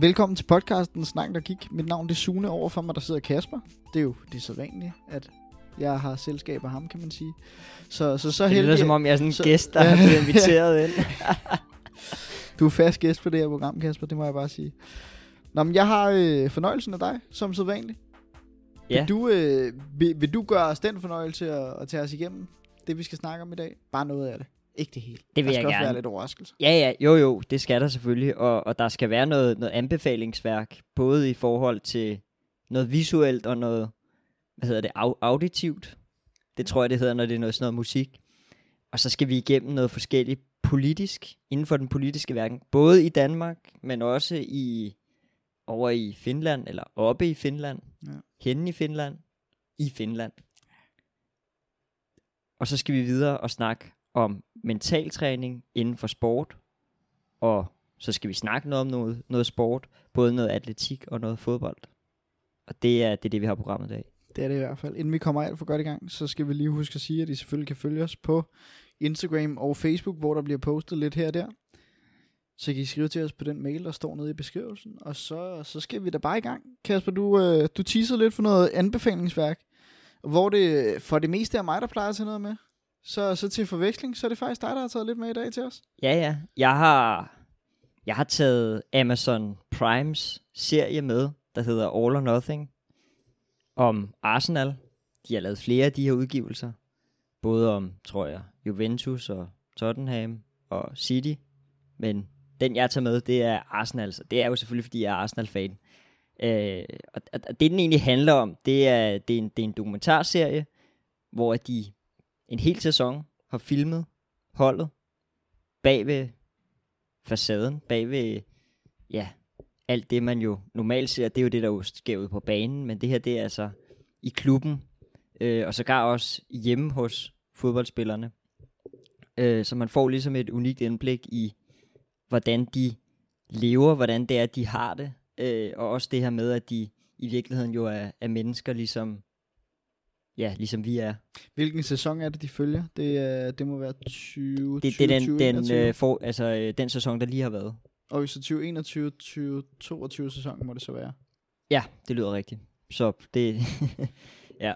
Velkommen til podcasten Snak der gik. Mit navn er Sune, overfor mig der sidder Kasper. Det er jo det så vanlige, at jeg har selskab af ham, kan man sige. Så, så, så Det lyder som om, jeg er sådan en så- gæst, der har blevet inviteret ind. Du er fast gæst på det her program, Kasper, det må jeg bare sige. Nå, men jeg har øh, fornøjelsen af dig, som så vanligt. Ja. Vil, du, øh, vil, vil du gøre os den fornøjelse at, at tage os igennem det, vi skal snakke om i dag? Bare noget af det. Ikke det hele. Det vil der jeg skal også gerne. være lidt overraskelse. Ja, ja, jo, jo, det skal der selvfølgelig. Og, og der skal være noget, noget anbefalingsværk, både i forhold til noget visuelt og noget, hvad hedder det, au- auditivt. Det tror jeg, det hedder, når det er noget sådan noget musik. Og så skal vi igennem noget forskelligt politisk, inden for den politiske verden. Både i Danmark, men også i over i Finland, eller oppe i Finland, Ja. henne i Finland, i Finland. Og så skal vi videre og snakke om mentaltræning inden for sport, og så skal vi snakke noget om noget, noget sport, både noget atletik og noget fodbold. Og det er det, er det vi har programmet i dag. Det er det i hvert fald. Inden vi kommer alt for godt i gang, så skal vi lige huske at sige, at I selvfølgelig kan følge os på Instagram og Facebook, hvor der bliver postet lidt her og der. Så kan I skrive til os på den mail, der står nede i beskrivelsen. Og så, så skal vi da bare i gang. Kasper, du, øh, du teasede lidt for noget anbefalingsværk. Hvor det for det meste er mig, der plejer at tage noget med. Så, så til forveksling, så er det faktisk dig, der har taget lidt med i dag til os. Ja, ja. Jeg har, jeg har taget Amazon Primes serie med, der hedder All or Nothing, om Arsenal. De har lavet flere af de her udgivelser. Både om, tror jeg, Juventus og Tottenham og City. Men den, jeg tager med, det er Arsenal. Så det er jo selvfølgelig, fordi jeg er Arsenal-fan. Øh, og, og det, den egentlig handler om, det er, det er, en, det er en dokumentarserie, hvor de en hel sæson har filmet holdet bag ved facaden, bag ved, ja, alt det, man jo normalt ser, det er jo det, der jo sker ud på banen, men det her, det er altså i klubben, øh, og sågar også hjemme hos fodboldspillerne. Øh, så man får ligesom et unikt indblik i, hvordan de lever, hvordan det er, de har det, øh, og også det her med, at de i virkeligheden jo er, er mennesker, ligesom, ja, ligesom vi er. Hvilken sæson er det, de følger? Det, er, det må være 20, Det, det er den, 20, den, 21. øh, for, altså, øh, den sæson, der lige har været. Og så 2021, 2022 sæson må det så være. Ja, det lyder rigtigt. Så det, ja.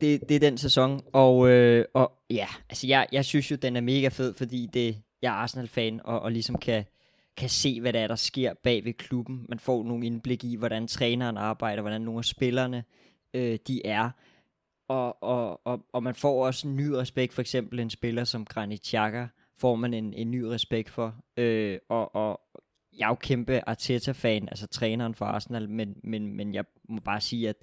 Det, det er den sæson, og, øh, og ja, altså jeg, jeg synes jo, den er mega fed, fordi det, jeg er Arsenal-fan, og, og ligesom kan, kan se, hvad der er, der sker bag ved klubben. Man får nogle indblik i, hvordan træneren arbejder, hvordan nogle af spillerne, øh, de er. Og, og, og, og man får også en ny respekt, for eksempel en spiller som Granit Xhaka, får man en, en ny respekt for. Øh, og, og jeg er jo kæmpe Arteta-fan, altså træneren for Arsenal, men, men, men jeg må bare sige, at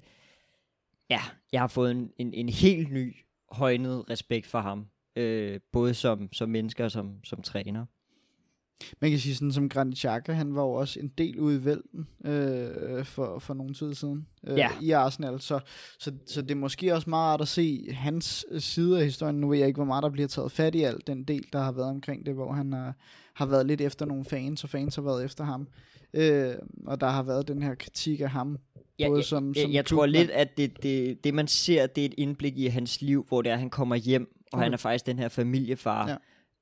ja, jeg har fået en, en, en helt ny, højnet respekt for ham. Øh, både som, som mennesker og som, som træner. Man kan sige sådan som Granit Xhaka, han var jo også en del ude i vælten øh, for, for nogle tid siden øh, Ja. i Arsenal. Så, så, så det er måske også meget rart at se hans side af historien. Nu ved jeg ikke, hvor meget der bliver taget fat i alt den del, der har været omkring det, hvor han har, har været lidt efter nogle fans, og fans har været efter ham. Øh, og der har været den her kritik af ham. Jeg, Både jeg, som- jeg, som jeg tror lidt, at det, det, det man ser, det er et indblik i hans liv, hvor det er, at han kommer hjem, og Okay. han er faktisk den her familiefar. Ja.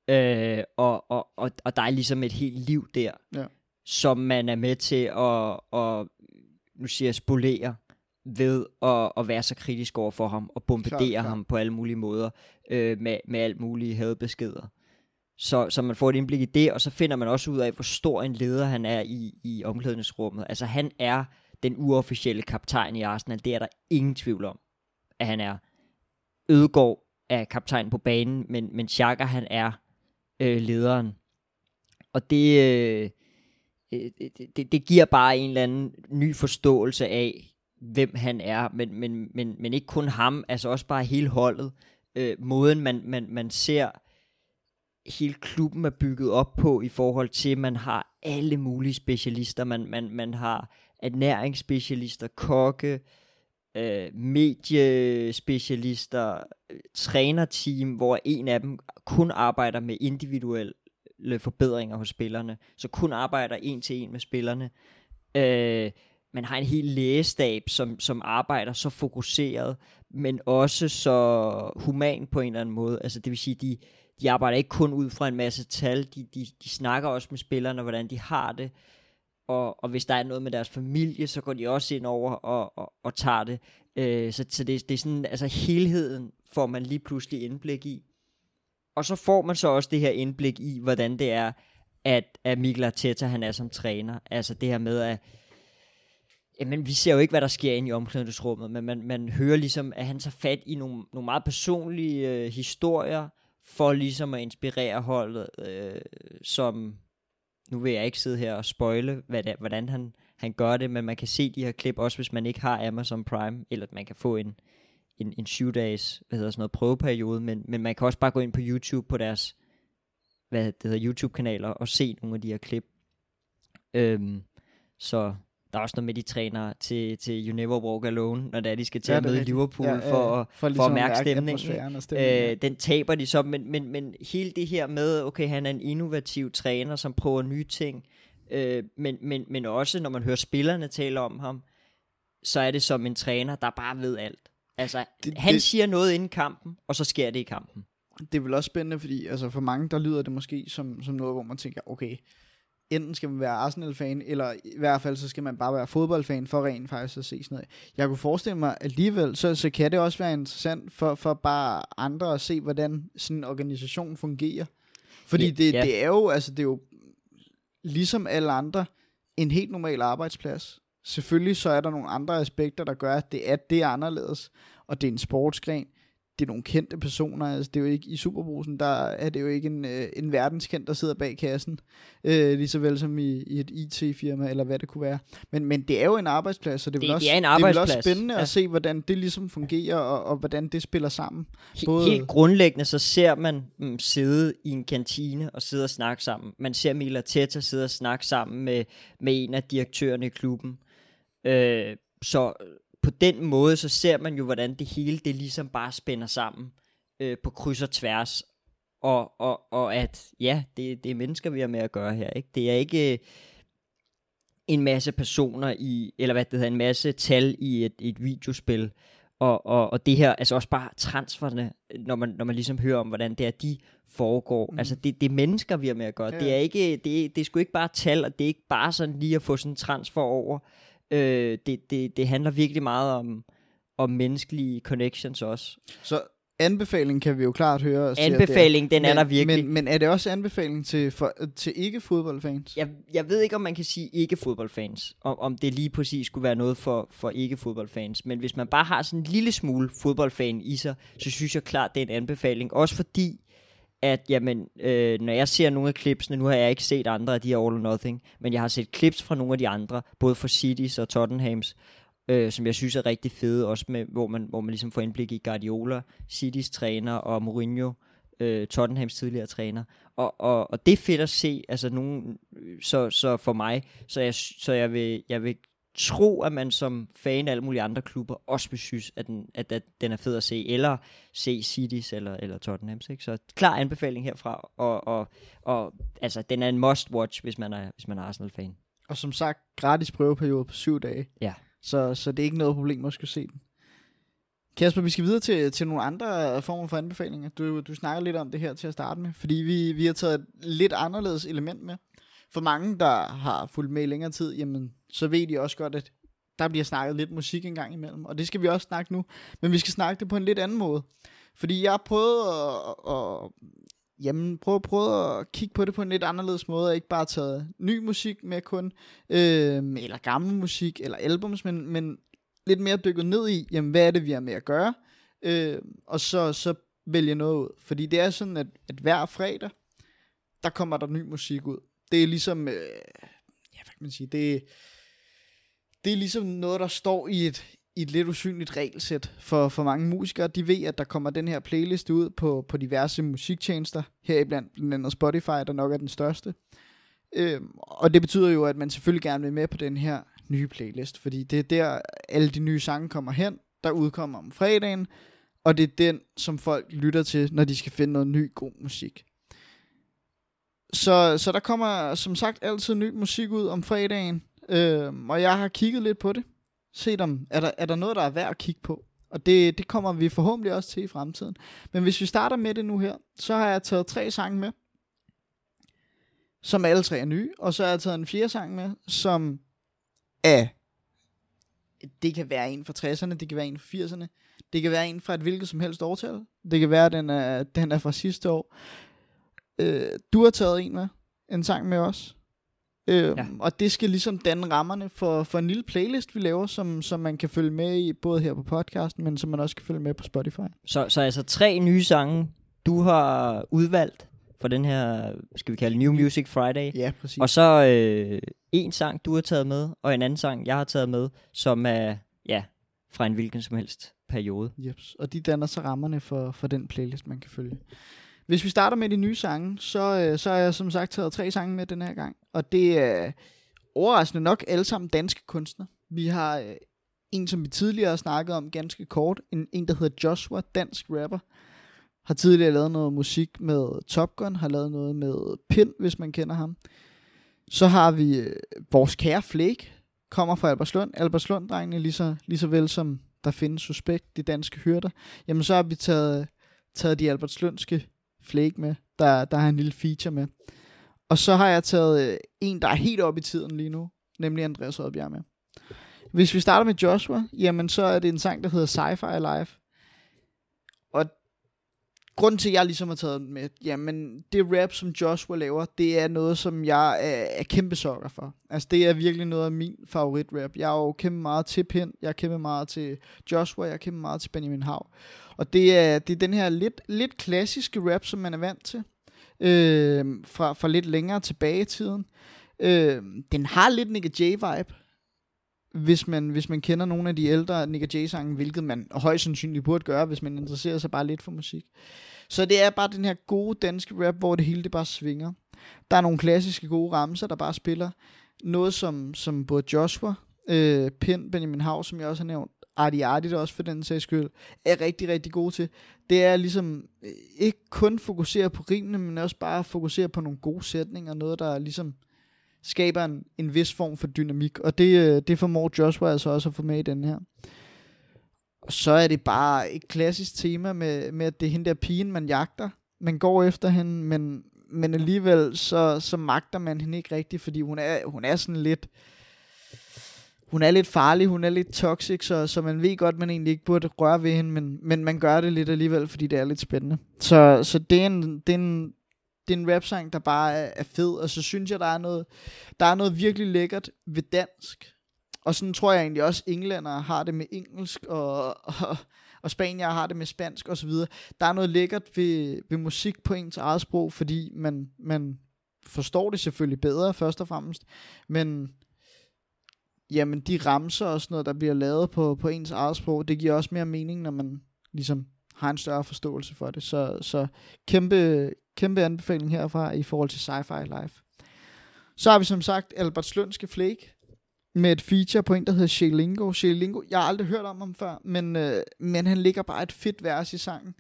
Øh, og, og, og, og der er ligesom et helt liv der, Ja. som man er med til at, at nu siger jeg, spolere ved at, at være så kritisk over for ham, og bombardere ham på alle mulige måder, øh, med, med alt mulige hadbeskeder. Så, så man får et indblik i det, og så finder man også ud af, hvor stor en leder han er i, i omklædningsrummet. Altså han er den uofficielle kaptajn i Arsenal, det er der ingen tvivl om, at han er. Ødegaard er kaptajn på banen, men, men Xhaka han er øh, lederen. Og det, øh, øh det, det, det giver bare en eller anden ny forståelse af, hvem han er, men, men, men, men ikke kun ham, altså også bare hele holdet. Øh, måden man, man, man ser hele klubben er bygget op på i forhold til, at man har alle mulige specialister. Man, man, man har ernæringsspecialister, kokke, øh, mediespecialister, øh, trænerteam, hvor en af dem kun arbejder med individuelle forbedringer hos spillerne, så kun arbejder en til en med spillerne. Øh, man har en hel lægestab, som, som arbejder så fokuseret, men også så human på en eller anden måde. Altså det vil sige, de, de arbejder ikke kun ud fra en masse tal, de, de, de snakker også med spillerne, hvordan de har det, og, og hvis der er noget med deres familie, så går de også ind over og, og, og tager det. Øh, så så det, det er sådan, altså helheden får man lige pludselig indblik i. Og så får man så også det her indblik i, hvordan det er, at, at Mikkel Arteta han er som træner. Altså det her med, at Jamen, vi ser jo ikke, hvad der sker inde i omklædningsrummet, men man, man hører ligesom, at han tager fat i nogle, nogle meget personlige øh, historier, for ligesom at inspirere holdet, øh, som, nu vil jeg ikke sidde her og spoile, hvad det, hvordan han, han gør det, men man kan se de her klip, også hvis man ikke har Amazon Prime, eller at man kan få en, en, en 7 dages, hvad hedder sådan noget, prøveperiode, men, men man kan også bare gå ind på YouTube på deres, hvad det hedder, YouTube-kanaler, og se nogle af de her klip. Øhm, så der er også noget med, de træner til, til You Never Walk Alone, når det er, de skal til Ja, at møde. Liverpool Ja, ja, for, at- For for ligesom at at mærke stemningen. stemningen. Øh, den taber de så, men, men, men hele det her med, okay, han er en innovativ træner, som prøver nye ting, øh, men, men, men også, når man hører spillerne tale om ham, så er det som en træner, der bare ved alt. Altså, det, han det- siger noget inden kampen, og så sker det i kampen. det er vel også spændende, fordi altså for mange, der lyder det måske som, som noget, hvor man tænker, okay, enten skal man være Arsenal-fan, eller i hvert fald så skal man bare være fodboldfan for rent faktisk at se sådan noget. Jeg kunne forestille mig alligevel, så, så kan det også være interessant for, for bare andre at se, hvordan sådan en organisation fungerer. Fordi Ja, det, ja. det er jo, altså det er jo ligesom alle andre, en helt normal arbejdsplads. Selvfølgelig så er der nogle andre aspekter, der gør, at det er, det er anderledes, og det er en sportsgren det er nogle kendte personer, altså det er jo ikke i Superbrusen, der er det jo ikke en, øh, en verdenskendt, der sidder bag kassen, øh, lige så vel som i, i et IT-firma, eller hvad det kunne være. Men, men det er jo en arbejdsplads, så det er, Det- også, det er en det er også arbejdsplads, spændende ja. at se, hvordan det ligesom fungerer, og, og hvordan det spiller sammen. Både- Helt grundlæggende, så ser man dem sidde i en kantine og sidde og snakke sammen. Man ser Mikkel Arteta sidde og snakke sammen med, med en af direktørerne i klubben. Øh, så på den måde, så ser man jo, hvordan det hele, det ligesom bare spænder sammen øh, på kryds og tværs. Og, og, og at, ja, det, det er mennesker, vi har med at gøre her. Ikke? Det er ikke øh, en masse personer i, eller hvad det hedder, en masse tal i et, et videospil. Og, og, og det her, altså også bare transferne, når man, når man ligesom hører om, hvordan det er, de foregår. Mm. Altså det, det er mennesker, vi har med at gøre. Ja. Det er ikke, det, det er sgu ikke bare tal, og det er ikke bare sådan lige at få sådan en transfer over. Øh, det, det, det handler virkelig meget om, om menneskelige connections også. Så anbefaling kan vi jo klart høre. er- Anbefaling, den er men, der virkelig. Men, men er det også anbefaling til, for, til ikke-fodboldfans? jeg, jeg ved ikke, om man kan sige ikke-fodboldfans, om, om det lige præcis skulle være noget for, for ikke-fodboldfans, men hvis man bare har sådan en lille smule fodboldfan i sig, så synes jeg klart, det er en anbefaling. Også fordi, at jamen, øh, når jeg ser nogle af klipsene, nu har jeg ikke set andre af de her All or Nothing, men jeg har set clips fra nogle af de andre, både fra Cities og Tottenhams, øh, som jeg synes er rigtig fede, også med, hvor, man, hvor man ligesom får indblik i Guardiola, Cities træner og Mourinho, øh, Tottenhams tidligere træner. Og, og, og det er fedt at se, altså nogen, så, så for mig, så jeg, så jeg vil, jeg vil tro, at man som fan af alle mulige andre klubber også vil synes, at den, at, at den er fed at se, eller se Cities eller, eller Tottenhams. Ikke? Så klar anbefaling herfra, og, og, og altså, den er en must-watch, hvis man er, hvis man er Arsenal-fan. Og som sagt, gratis prøveperiode på syv dage. Ja. Så, så det er ikke noget problem at skulle se den. Kasper, vi skal videre til, til nogle andre former for anbefalinger. Du, du snakker lidt om det her til at starte med, fordi vi, vi har taget et lidt anderledes element med. For mange, der har fulgt med i længere tid, jamen, så ved de også godt, at der bliver snakket lidt musik en gang imellem. Og det skal vi også snakke nu. Men vi skal snakke det på en lidt anden måde. Fordi jeg har prøvet at, at Jamen, prøv, prøv at kigge på det på en lidt anderledes måde, og ikke bare taget ny musik med kun, øh, eller gammel musik, eller albums, men, men lidt mere dykket ned i, jamen, hvad er det, vi har med at gøre, øh, og så, så vælge noget ud. Fordi det er sådan, at, at hver fredag, der kommer der ny musik ud. Det er ligesom, øh, ja, hvad kan man sige, det, det er ligesom noget, der står i et, i et lidt usynligt regelsæt for, for mange musikere. De ved, at der kommer den her playlist ud på, på diverse musiktjenester, heriblandt blandt andet Spotify, der nok er den største. Øhm, og det betyder jo, at man selvfølgelig gerne vil med på den her nye playlist, fordi det er der, alle de nye sange kommer hen, der udkommer om fredagen, og det er den, som folk lytter til, når de skal finde noget ny god musik. Så, så der kommer som sagt altid ny musik ud om fredagen, øhm, og jeg har kigget lidt på det, set om, er der, er der noget, der er værd at kigge på? Og det, det kommer vi forhåbentlig også til i fremtiden. Men hvis vi starter med det nu her, så har jeg taget tre sange med. som alle tre er nye. Og så har jeg taget en fjerde sang med, som er... Det kan være en fra 60'erne, det kan være en fra 80'erne, det kan være en fra et hvilket som helst årtal. Det kan være, at den er, den er fra sidste år. Øh, du har taget en med, en sang med os. Øh, ja. Og det skal ligesom danne rammerne for, for en lille playlist, vi laver, som, som man kan følge med i, både her på podcasten, men som man også kan følge med på Spotify. Så, så altså tre nye sange, du har udvalgt for den her, skal vi kalde New Music Friday. Ja, præcis. Og så øh, en sang, du har taget med, og en anden sang, jeg har taget med, som er, ja, fra en hvilken som helst periode. Jeps. Og de danner så rammerne for, for den playlist, man kan følge. Hvis vi starter med de nye sange, så, øh, så har jeg som sagt taget tre sange med den her gang. Og det er overraskende nok alle sammen danske kunstnere. Vi har øh, en, som vi tidligere har snakket om ganske kort. En, en der hedder Joshua, dansk rapper. Har tidligere lavet noget musik med Top Gun, har lavet noget med Pind, hvis man kender ham. Så har vi øh, vores kære Flake, kommer fra Albertslund. Albertslund-drengene, lige så, lige så vel som der findes suspekt, de danske hyrder. Jamen så har vi taget, taget de Albertslundske Flake med. Der, der har en lille feature med. Og så har jeg taget øh, en, der er helt oppe i tiden lige nu, nemlig Andreas Oddbjerg med. Hvis vi starter med Joshua, jamen så er det en sang, der hedder Sci-Fi Life. Og grunden til, at jeg ligesom har taget den med, jamen det rap, som Joshua laver, det er noget, som jeg er, er kæmpe sokker for. Altså det er virkelig noget af min favorit rap. Jeg er jo kæmpe meget til Pind, jeg er kæmpe meget til Joshua, jeg er kæmpe meget til Benjamin Hav. Og det er, det er den her lidt, lidt klassiske rap, som man er vant til, øh, fra, fra lidt længere tilbage i tiden. Øh, den har lidt Nick J-vibe, hvis man, hvis man kender nogle af de ældre Nick J-sange, hvilket man højst sandsynligt burde gøre, hvis man interesserer sig bare lidt for musik. Så det er bare den her gode danske rap, hvor det hele det bare svinger. Der er nogle klassiske gode ramser, der bare spiller. Noget som, som både Joshua, øh, Pind, Benjamin Hav, som jeg også har nævnt, Arti Arti, der også for den sags skyld, er rigtig, rigtig gode til. Det er ligesom øh, ikke kun fokusere på rimene, men også bare fokusere på nogle gode sætninger, noget der ligesom skaber en, en vis form for dynamik, og det, øh, det formår Joshua altså også at få med i den her. Og så er det bare et klassisk tema med, med at det er hende der pigen, man jagter. Man går efter hende, men, men alligevel så, så magter man hende ikke rigtigt, fordi hun er, hun er sådan lidt... Hun er lidt farlig, hun er lidt toxic, så, så man ved godt, man egentlig ikke burde røre ved hende, men, men man gør det lidt alligevel, fordi det er lidt spændende. Så, så det, er en, det, er en, det er en rapsang, der bare er, er fed, og så synes jeg, der er noget, der er noget virkelig lækkert ved dansk. Og sådan tror jeg egentlig også, englænder har det med engelsk, og, og, og spanier har det med spansk osv. Der er noget lækkert ved, ved musik på ens eget sprog, fordi man, man forstår det selvfølgelig bedre, først og fremmest, men jamen de ramser og sådan noget, der bliver lavet på, på ens eget sprog, det giver også mere mening, når man ligesom har en større forståelse for det. Så, så kæmpe, kæmpe anbefaling herfra i forhold til Sci-Fi Life. Så har vi som sagt Albert Slundske Flake med et feature på en, der hedder Shelingo. Shelingo, jeg har aldrig hørt om ham før, men, øh, men han ligger bare et fedt vers i sangen.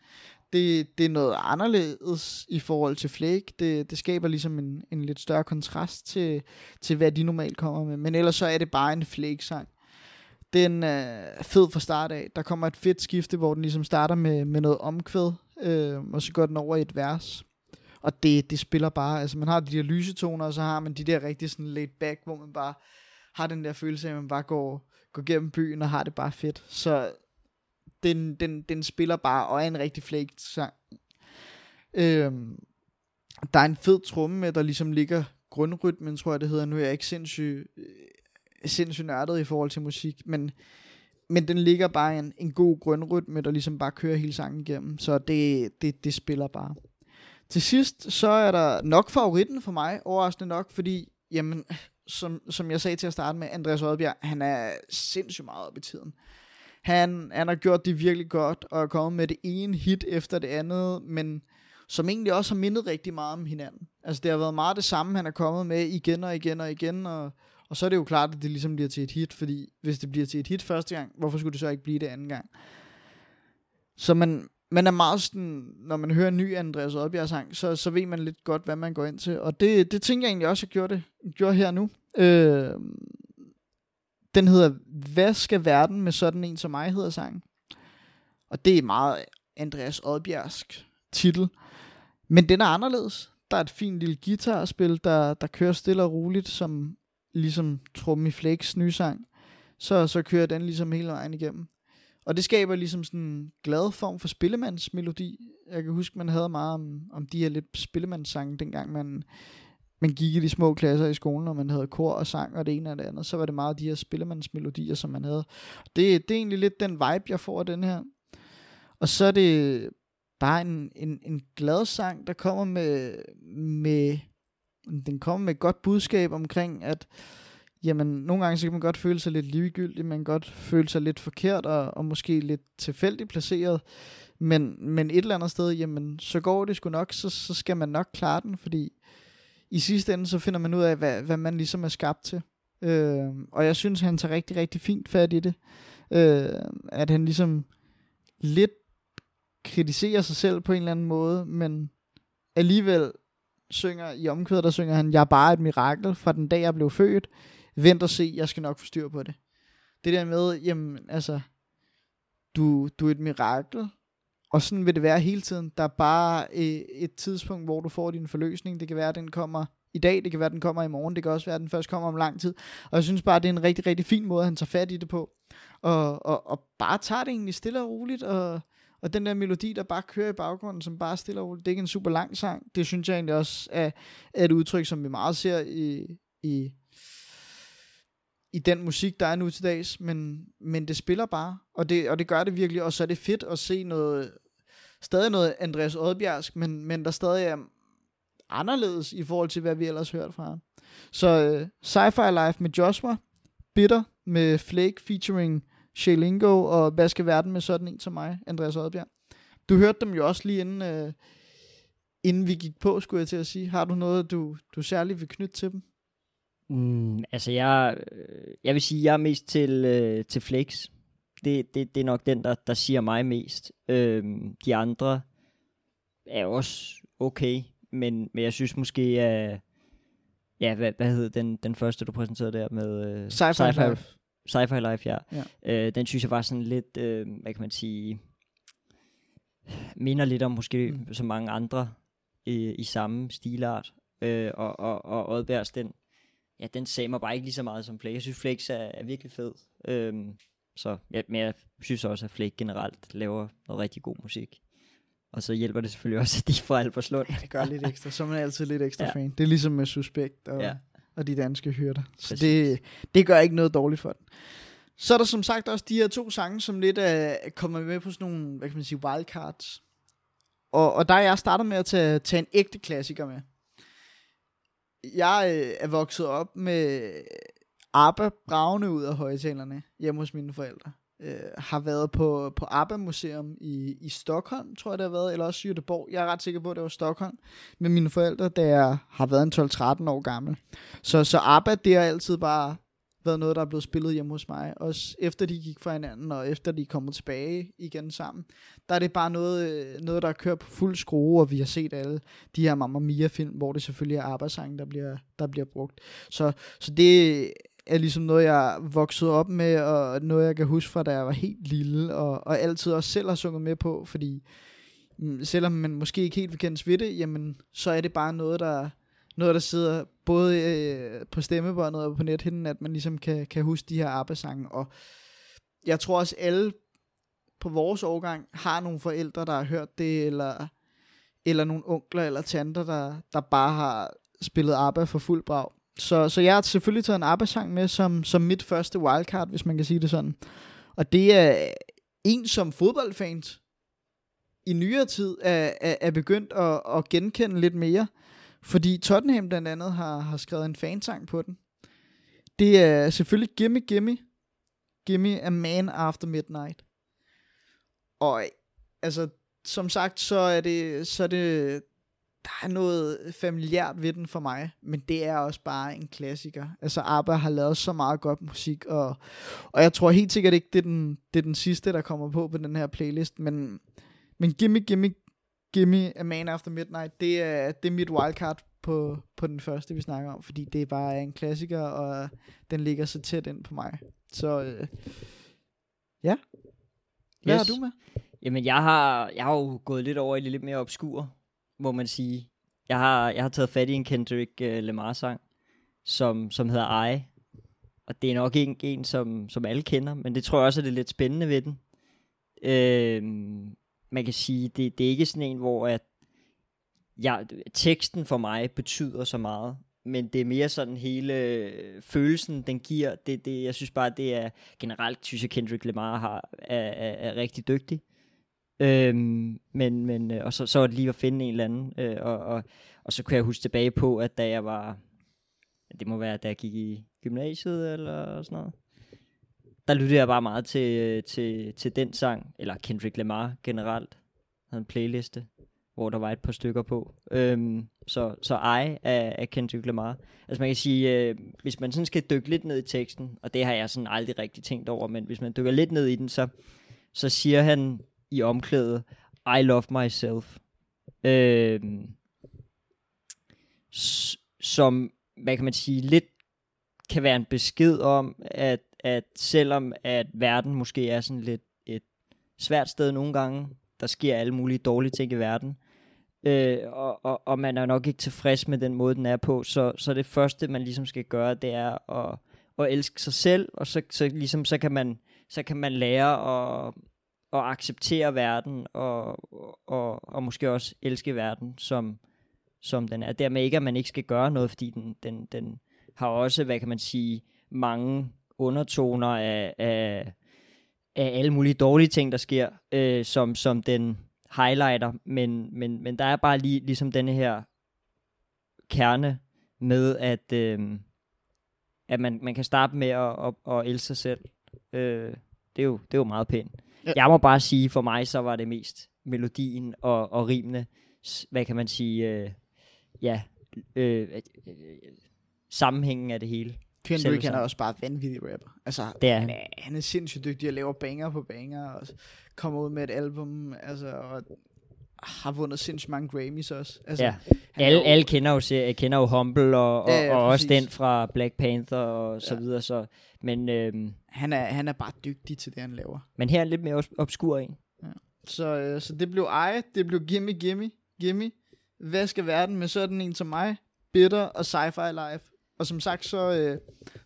Det, det er noget anderledes i forhold til Flake. Det, det skaber ligesom en, en lidt større kontrast til, til, hvad de normalt kommer med. Men ellers så er det bare en Flake-sang. Den er fed fra start af. Der kommer et fedt skifte, hvor den ligesom starter med, med noget omkvæd, øh, og så går den over i et vers. Og det, det spiller bare, altså man har de der lysetoner, og så har man de der rigtig sådan laid back, hvor man bare har den der følelse af, at man bare går, går gennem byen og har det bare fedt. Så den, den, den spiller bare, og er en rigtig flægt sang. Øhm, der er en fed tromme med, der ligesom ligger grundrytmen, tror jeg det hedder. Nu er jeg ikke sindssygt, øh, sindssyg nørdet i forhold til musik, men, men den ligger bare en, en god grundrytme, der ligesom bare kører hele sangen igennem. Så det, det, det spiller bare. Til sidst, så er der nok favoritten for mig, overraskende nok, fordi, jamen, som, som jeg sagde til at starte med, Andreas Odbjerg, han er sindssygt meget op i tiden. Han, han har gjort det virkelig godt, og er kommet med det ene hit efter det andet, men som egentlig også har mindet rigtig meget om hinanden. Altså det har været meget det samme, han er kommet med igen og igen og igen, og, og så er det jo klart, at det ligesom bliver til et hit, fordi hvis det bliver til et hit første gang, hvorfor skulle det så ikke blive det anden gang? Så man, man er meget sådan, når man hører en ny Andreas Oddbjerg sang, så, så ved man lidt godt, hvad man går ind til. Og det, det tænker jeg egentlig også, jeg gjorde, det, gjorde her nu. Øh, den hedder, Hvad skal verden med sådan en som mig, hedder sangen. Og det er meget Andreas Oddbjergsk titel. Men den er anderledes. der er et fint lille guitarspil, der, der kører stille og roligt, som ligesom Trummi Flakes nye sang. Så, så kører den ligesom hele vejen igennem. Og det skaber ligesom sådan en glad form for spillemandsmelodi. Jeg kan huske, man havde meget om, om de her lidt spillemandssange, dengang man, man gik i de små klasser i skolen, og man havde kor og sang og det ene og det andet. Så var det meget de her spillemandsmelodier, som man havde. Det, det er egentlig lidt den vibe, jeg får af den her. Og så er det bare en, en, en glad sang, der kommer med, med den kommer med et godt budskab omkring, at jamen, nogle gange så kan man godt føle sig lidt ligegyldig, man kan godt føle sig lidt forkert og, og måske lidt tilfældigt placeret, men, men et eller andet sted, jamen, så går det sgu nok, så, så skal man nok klare den, fordi i sidste ende, så finder man ud af, hvad, hvad man ligesom er skabt til. Øh, og jeg synes, han tager rigtig, rigtig fint fat i det. Øh, at han ligesom lidt kritiserer sig selv på en eller anden måde, men alligevel synger i omkvædet, der synger han, jeg er bare et mirakel fra den dag, jeg blev født. Vent og se, jeg skal nok få styr på det. Det der med, jamen, altså, du, du er et mirakel, og sådan vil det være hele tiden. Der er bare et, et tidspunkt, hvor du får din forløsning. Det kan være, at den kommer i dag, det kan være, at den kommer i morgen, det kan også være, at den først kommer om lang tid. Og jeg synes bare, det er en rigtig, rigtig fin måde, han tager fat i det på. Og, og, og bare tager det egentlig stille og roligt, og, og den der melodi, der bare kører i baggrunden, som bare stille og roligt, det er ikke en super lang sang. Det synes jeg egentlig også er, er et udtryk, som vi meget ser i, i, i den musik, der er nu til dags, men, men det spiller bare, og det, og det gør det virkelig, og så er det fedt at se noget, stadig noget Andreas Odbjergsk, men, men der stadig er anderledes i forhold til, hvad vi ellers hørt fra ham. Så uh, Sci-Fi Life med Joshua, Bitter med Flake featuring Shalingo, og hvad skal verden med sådan en som mig, Andreas Odbjerg. Du hørte dem jo også lige inden, uh, inden vi gik på, skulle jeg til at sige. Har du noget, du, du særligt vil knytte til dem? Mm, altså, jeg, øh, jeg vil sige, jeg er mest til, øh, til Flex. Det, det, det er nok den, der, der siger mig mest. Øhm, de andre er også okay, men, men jeg synes måske, at... Ja, hvad, hvad hed den, den første, du præsenterede der med... Øh, Sci-Fi, Sci-Fi Life. Sci-Fi Life, ja. ja. Øh, den synes jeg var sådan lidt, øh, hvad kan man sige, minder lidt om måske mm. så mange andre i, i samme stilart. Øh, og, og, og Oddbergs, den, ja, den sagde mig bare ikke lige så meget som Flake. Jeg synes, Flake er, er virkelig fed. Øhm, så, ja, men jeg synes også, at Flake generelt laver noget rigtig god musik. Og så hjælper det selvfølgelig også, at de får Alberslund. Ja, det gør lidt ekstra. Så er man altid lidt ekstra ja. fan. Det er ligesom med Suspekt og, ja. og de danske hyrder. Så det, det gør ikke noget dårligt for den. Så er der som sagt også de her to sange, som lidt er kommer med på sådan nogle, hvad kan man sige, wildcards. Og, og der er jeg startet med at tage, tage en ægte klassiker med jeg øh, er vokset op med ABBA bravende ud af højtalerne hjemme hos mine forældre. Øh, har været på, på ABBA Museum i, i Stockholm, tror jeg det har været, eller også Göteborg. Jeg er ret sikker på, at det var Stockholm med mine forældre, da jeg har været en 12-13 år gammel. Så, så ABBA, det har altid bare været noget, der er blevet spillet hjemme hos mig. Også efter de gik fra hinanden, og efter de kommer tilbage igen sammen. Der er det bare noget, øh, noget der kører på fuld skrue, og vi har set alle de her Mamma Mia-film, hvor det selvfølgelig er arbejdssangen, der bliver, der bliver brugt. Så, så det er ligesom noget, jeg voksede op med, og noget, jeg kan huske fra, da jeg var helt lille, og, og altid også selv har sunget med på, fordi mm, selvom man måske ikke helt vil kendes ved det, jamen, så er det bare noget, der, noget, der sidder både øh, på stemmebåndet og på nethinden, at man ligesom kan, kan huske de her arbejdssange. Og jeg tror også, alle på vores årgang har nogle forældre, der har hørt det, eller, eller nogle onkler eller tanter, der, der bare har spillet ABBA for fuld brag. Så, så jeg har selvfølgelig taget en ABBA-sang med som, som mit første wildcard, hvis man kan sige det sådan. Og det er en som fodboldfans i nyere tid er, er, er begyndt at, at genkende lidt mere. Fordi Tottenham blandt andet har, har skrevet en fansang på den. Det er selvfølgelig Gimme Gimme. Gimme a Man After Midnight. Og altså, som sagt, så er det, så er det, der er noget familiært ved den for mig, men det er også bare en klassiker. Altså ABBA har lavet så meget godt musik, og, og jeg tror helt sikkert ikke, det er, den, det er den sidste, der kommer på på den her playlist, men, men Gimme Gimme Gimme A Man After Midnight, det er, det er mit wildcard på, på den første, vi snakker om, fordi det bare er en klassiker, og den ligger så tæt ind på mig. Så øh, ja, hvad yes. har du med? Jamen, jeg har, jeg har jo gået lidt over i lidt mere obskur, må man sige. Jeg har, jeg har taget fat i en Kendrick uh, Lamar-sang, som, som hedder I. Og det er nok ikke en, som, som alle kender, men det tror jeg også er det lidt spændende ved den. Øh, man kan sige, det, det er ikke sådan en, hvor at ja, teksten for mig betyder så meget, men det er mere sådan hele følelsen, den giver. Det, det, jeg synes bare, det er generelt, synes jeg, Kendrick Lamar har, er, er, er rigtig dygtig. Øhm, men, men, øh, og så, så var det lige at finde en eller anden, øh, og, og, og så kunne jeg huske tilbage på, at da jeg var, det må være, da jeg gik i gymnasiet eller sådan noget, der lyttede jeg bare meget til, til, til den sang, eller Kendrick Lamar generelt, havde en playliste, hvor der var et par stykker på. Øhm, så, så I af, af Kendrick Lamar. Altså man kan sige, øh, hvis man sådan skal dykke lidt ned i teksten, og det har jeg sådan aldrig rigtig tænkt over, men hvis man dykker lidt ned i den, så, så siger han i omklædet, I love myself. Øhm, som, hvad kan man sige, lidt kan være en besked om, at, at selvom at verden måske er sådan lidt et svært sted nogle gange, der sker alle mulige dårlige ting i verden, øh, og, og, og man er nok ikke tilfreds med den måde, den er på, så, så det første, man ligesom skal gøre, det er at, at elske sig selv, og så, så, ligesom, så, kan man, så kan man lære at, at acceptere verden, og, og, og måske også elske verden, som, som den er. Dermed ikke, at man ikke skal gøre noget, fordi den, den, den har også, hvad kan man sige, mange undertoner af, af, af alle mulige dårlige ting, der sker, øh, som, som den highlighter, men, men, men der er bare lige ligesom denne her kerne med, at, øh, at man, man kan starte med at, at, at elske sig selv. Øh, det, er jo, det er jo meget pænt. Ja. Jeg må bare sige, for mig så var det mest melodien og, og rimene, hvad kan man sige, øh, ja, øh, øh, sammenhængen af det hele. Kendrick han er også bare vanvittig rapper. Altså, det er han. Er, han er sindssygt dygtig at lave banger på banger, og kommer ud med et album, altså, og har vundet sindssygt mange Grammys også. Altså, ja. Alle, jo... alle kender jo, kender jo Humble, og, og, ja, ja, og også den fra Black Panther, og så ja. videre, så, men... Øhm, han, er, han er bare dygtig til det, han laver. Men her er lidt mere obskur en. Ja. Så, øh, så det blev ej, det blev Gimme Gimme, Gimme, Hvad skal verden med sådan en som mig, Bitter og Sci-Fi Life. Og som sagt, så, øh,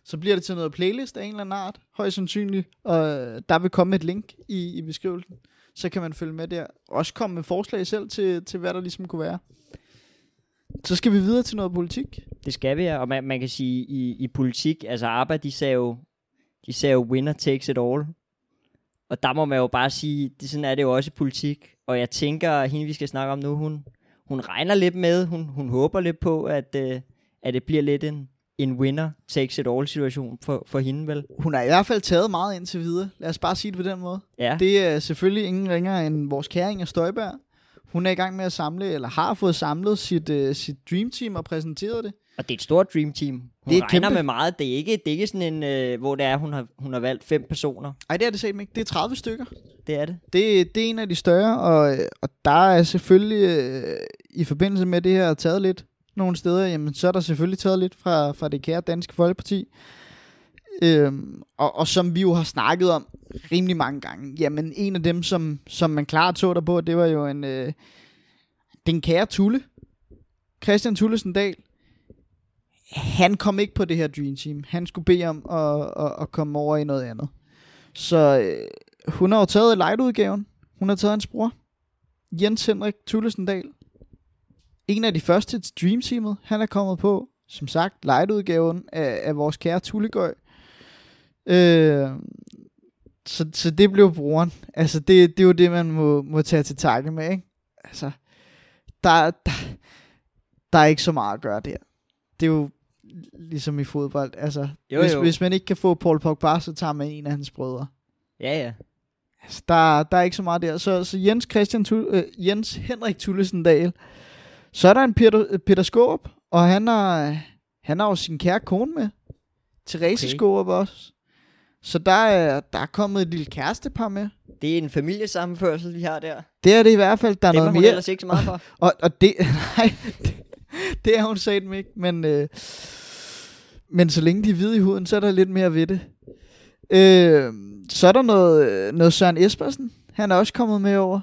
så bliver det til noget playlist af en eller anden art, højst sandsynligt. Og øh, der vil komme et link i, i beskrivelsen. Så kan man følge med der. Også komme med forslag selv til, til hvad der ligesom kunne være. Så skal vi videre til noget politik. Det skal vi, ja. og man, man kan sige, i, i politik, altså ABBA, de sagde jo, de sagde jo, winner takes it all. Og der må man jo bare sige, det, sådan er det jo også i politik. Og jeg tænker, at hende vi skal snakke om nu, hun, hun regner lidt med, hun, hun håber lidt på, at, øh, at det bliver lidt en, en winner takes it all situation for, for hende vel? Hun har i hvert fald taget meget indtil videre. Lad os bare sige det på den måde. Ja. Det er selvfølgelig ingen ringer end vores kæring af Støjberg. Hun er i gang med at samle, eller har fået samlet sit, uh, sit Dream Team og præsenteret det. Og det er et stort Dream Team. Hun det er regner kæmpe. med meget. Det er ikke, det er ikke sådan en, uh, hvor det er, hun har, hun har valgt fem personer. Nej, det er det set ikke. Det er 30 stykker. Det er det. Det, det er en af de større, og, og der er selvfølgelig uh, i forbindelse med det her taget lidt nogle steder, jamen så er der selvfølgelig taget lidt fra, fra det kære Danske Folkeparti. Øhm, og, og som vi jo har snakket om rimelig mange gange, jamen en af dem, som, som man klart så der på, det var jo en, øh, den kære Tulle, Christian Tullesen Dahl. Han kom ikke på det her Dream Team. Han skulle bede om at, at, at komme over i noget andet. Så øh, hun har jo taget light-udgaven. Hun har taget hans bror, Jens Henrik Tullesen Dahl, en af de første til Dream Teamet, han er kommet på, som sagt, light-udgaven af, af vores kære Tullegøj. Øh, så, så det blev broren. Altså, det, det er jo det, man må, må tage til takke med, ikke? Altså, der, der, der er ikke så meget at gøre der. Det er jo ligesom i fodbold. Altså, jo, hvis, jo. hvis man ikke kan få Paul Pogba, så tager man en af hans brødre. Ja, ja. Altså, der, der er ikke så meget der. Så, så Jens, Christian, uh, Jens Henrik Tullesen Dahl, så er der en Peter, Peter Skåb, og han har, han har jo sin kære kone med. Therese okay. Skåb også. Så der er, der er kommet et lille kærestepar med. Det er en familiesammenførsel, vi har der. Det er det i hvert fald. Der er det noget mere. Det ellers ikke så meget for. og, og det, nej, det, det er hun sagt ikke, men, øh, men så længe de er hvide i huden, så er der lidt mere ved det. Øh, så er der noget, noget Søren Espersen. Han er også kommet med over.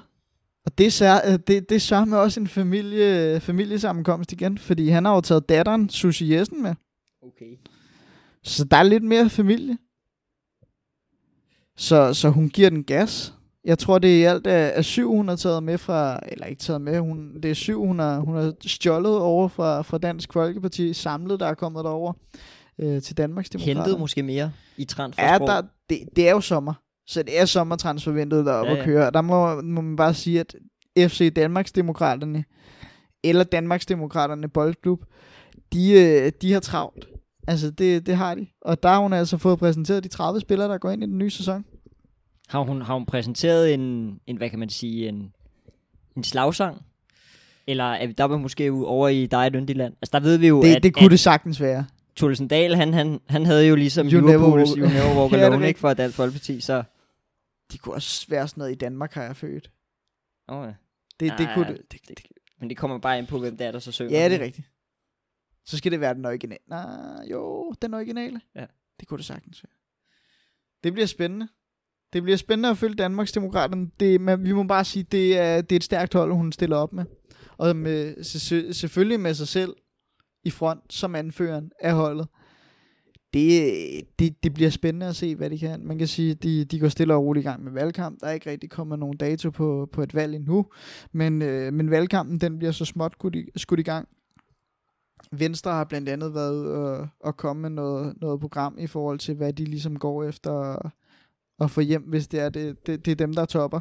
Og det er, sær- øh, det, det er sørme også en familie, familiesammenkomst igen, fordi han har jo taget datteren Susie Jessen med. Okay. Så der er lidt mere familie. Så, så hun giver den gas. Jeg tror, det er i alt er, er syv, hun har taget med fra, eller ikke taget med, hun, det er syv, hun har, hun har stjålet over fra, fra Dansk Folkeparti, samlet, der er kommet derover øh, til Danmarks Hentet måske mere i transfer. Ja, der, det, det er jo sommer. Så det er sommertransfervinduet, der er oppe Ja, ja, ja. at køre. Der må, må man bare sige, at FC Danmarksdemokraterne, eller Danmarksdemokraterne Boldklub, de, øh, de har travlt. Altså, det, det har de. Og der har hun altså fået præsenteret de 30 spillere, der går ind i den nye sæson. Har hun, har hun præsenteret en, en, hvad kan man sige, en, en slagsang? Eller er vi der er vi måske over i dig et land? Altså der ved vi jo, Det, at, det kunne at det sagtens være. Thulesen Dahl, han, han, han havde jo ligesom You Liverpools You Never Walk Ja, Alone, rigtigt. ikke for Dansk Folkeparti, så... De kunne også være sådan noget i Danmark, har jeg født. Oh, ja. Det, det kunne det. det, det, men det kommer bare ind på, hvem det er, der så synger. Ja, det er rigtigt. Så skal det være den originale. Nej, jo, den originale. Ja. Det kunne det sagtens være. Det bliver spændende. Det bliver spændende at følge Danmarksdemokraterne. Det, men vi må bare sige, det er, det er et stærkt hold, hun stiller op med. Og med, se- selvfølgelig med sig selv i front som anføreren af holdet. Det, det, det bliver spændende at se, hvad de kan. Man kan sige, de, de går stille og roligt i gang med valgkamp. Der er ikke rigtig kommet nogen dato på, på et valg endnu. Men, øh, men valgkampen, den bliver så småt skudt i, skudt i gang. Venstre har blandt andet været ude øh, og komme med noget, noget program i forhold til, hvad de ligesom går efter at, at få hjem, hvis det er, det, det, det er dem, der topper.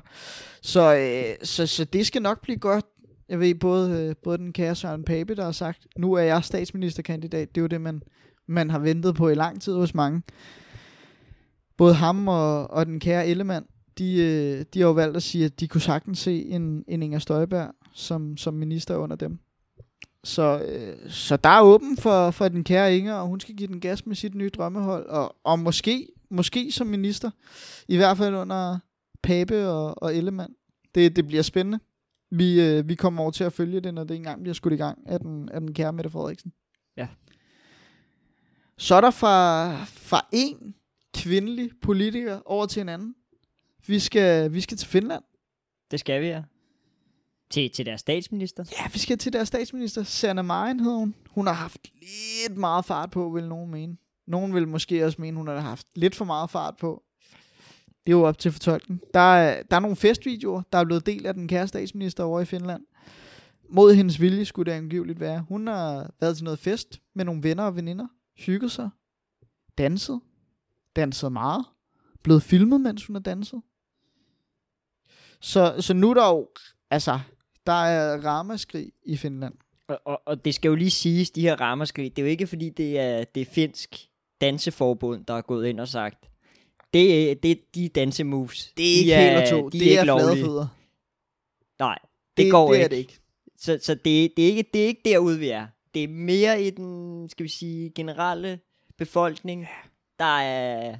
Så, øh, så, så det skal nok blive godt. Jeg ved, både, øh, både den kære Søren Pape, der har sagt, nu er jeg statsministerkandidat. Det er jo det, man, man har ventet på i lang tid hos mange. Både ham og, og den kære Ellemann, de, øh, de har jo valgt at sige, at de kunne sagtens se en, en Inger Støjberg som, som minister under dem. Så, øh, så der er åben for, for den kære Inger, og hun skal give den gas med sit nye drømmehold, og, og måske, måske som minister, i hvert fald under Pape og, og Ellemann. Det, det bliver spændende. Vi, øh, vi kommer over til at følge det, når det engang bliver skudt i gang af den, af den kære Mette Frederiksen. Ja. Så er der fra, fra en kvindelig politiker over til en anden. Vi skal, vi skal til Finland. Det skal vi, ja. Til, til deres statsminister. Ja, vi skal til deres statsminister. Sanna Marin hedder hun. Hun har haft lidt meget fart på, vil nogen mene. Nogen vil måske også mene, hun har haft lidt for meget fart på. Det er jo op til fortolkning. Der er, der er nogle festvideoer, der er blevet del af den kære statsminister over i Finland. Mod hendes vilje skulle det angiveligt være. Hun har været til noget fest med nogle venner og veninder. Hygget sig. Danset. Danset meget. Blevet filmet, mens hun har danset. Så, så nu er der jo, altså, der er ramaskrig i Finland. Og, og, og det skal jo lige siges, de her ramaskrig, det er jo ikke fordi, det er det er finsk danseforbund, der er gået ind og sagt, det er, det er de dansemoves. Det er de ikke helt to. de Det er, ikke er lovlige. Nej, det, det går det ikke. Er det ikke. Så, så det, det, er ikke, det er ikke derude, vi er. Det er mere i den, skal vi sige, generelle befolkning, der er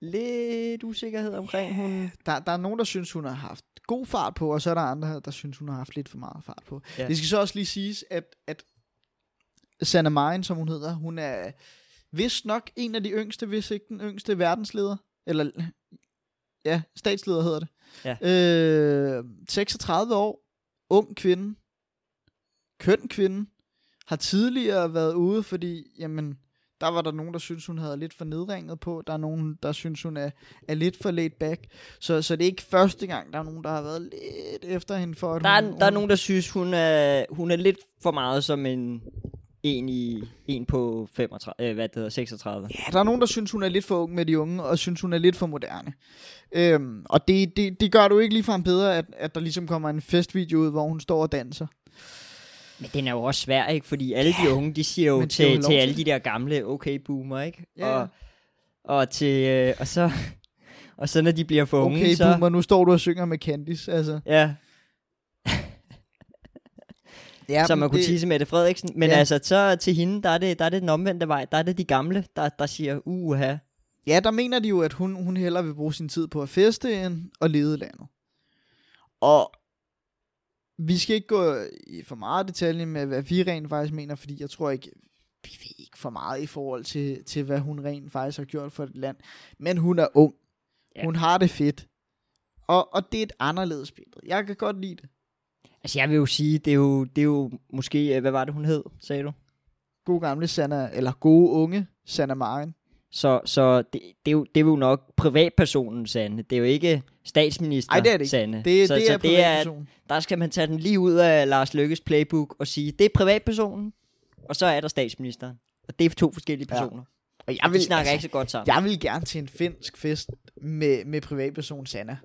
lidt usikkerhed omkring hun. Der, der er nogen, der synes, hun har haft god fart på, og så er der andre, der synes, hun har haft lidt for meget fart på. Ja. Det skal så også lige siges, at, at Sanna Marin, som hun hedder, hun er vist nok en af de yngste, hvis ikke den yngste verdensleder. Eller, ja, statsleder hedder det. Ja. Øh, 36 år, ung kvinde, køn kvinde, har tidligere været ude, fordi, jamen, der var der nogen, der synes hun havde lidt for nedringet på. Der er nogen, der synes hun er, er lidt for laid back. Så, så det er ikke første gang, der er nogen, der har været lidt efter hende for, at Der er, hun, der er nogen, der synes, hun er, hun er lidt for meget som en, en, i, en på 35, øh, hvad det hedder, 36. Ja, der er nogen, der synes, hun er lidt for ung med de unge, og synes, hun er lidt for moderne. Øhm, og det, det, det gør du ikke ligefrem bedre, at, at der ligesom kommer en festvideo ud, hvor hun står og danser. Men den er jo også svær, ikke? Fordi alle de unge, de siger jo skal jo til, til til alle de der gamle okay boomer, ikke? Ja. Og, og, til, øh, og så... Og så når de bliver for unge, Okay, så... boomer, nu står du og synger med Candice, altså. Ja, Ja, som man kunne det, tisse Mette Frederiksen. Men Ja. altså, så til hende, der er, det, der er det den omvendte vej. Der er det de gamle, der, der siger, uha. Ja, der mener de jo, at hun, hun hellere vil bruge sin tid på at feste end at lede landet. Og vi skal ikke gå i for meget detalje med, hvad vi rent faktisk mener, fordi jeg tror ikke, vi ved ikke for meget i forhold til, til hvad hun rent faktisk har gjort for et land. Men hun er ung. Ja. Hun har det fedt. Og, og det er et anderledes billede. Jeg kan godt lide det. Altså, jeg vil jo sige, det er jo, det er jo måske, øh, hvad var det, hun hed, sagde du? God gamle Sanna, eller gode unge Sanna Marin. Så, så det, det, er jo, det er jo nok privatpersonen Sande. Det er jo ikke statsminister Nej, det er det ikke. Sande. Det, så, det så er det er, der skal man tage den lige ud af Lars Lykkes playbook og sige, det er privatpersonen, og så er der statsministeren. Og det er to forskellige Ja. personer. Og Jeg vil, De snakker altså, ikke så godt sammen. jeg vil gerne til en finsk fest med, med privatperson Sanna.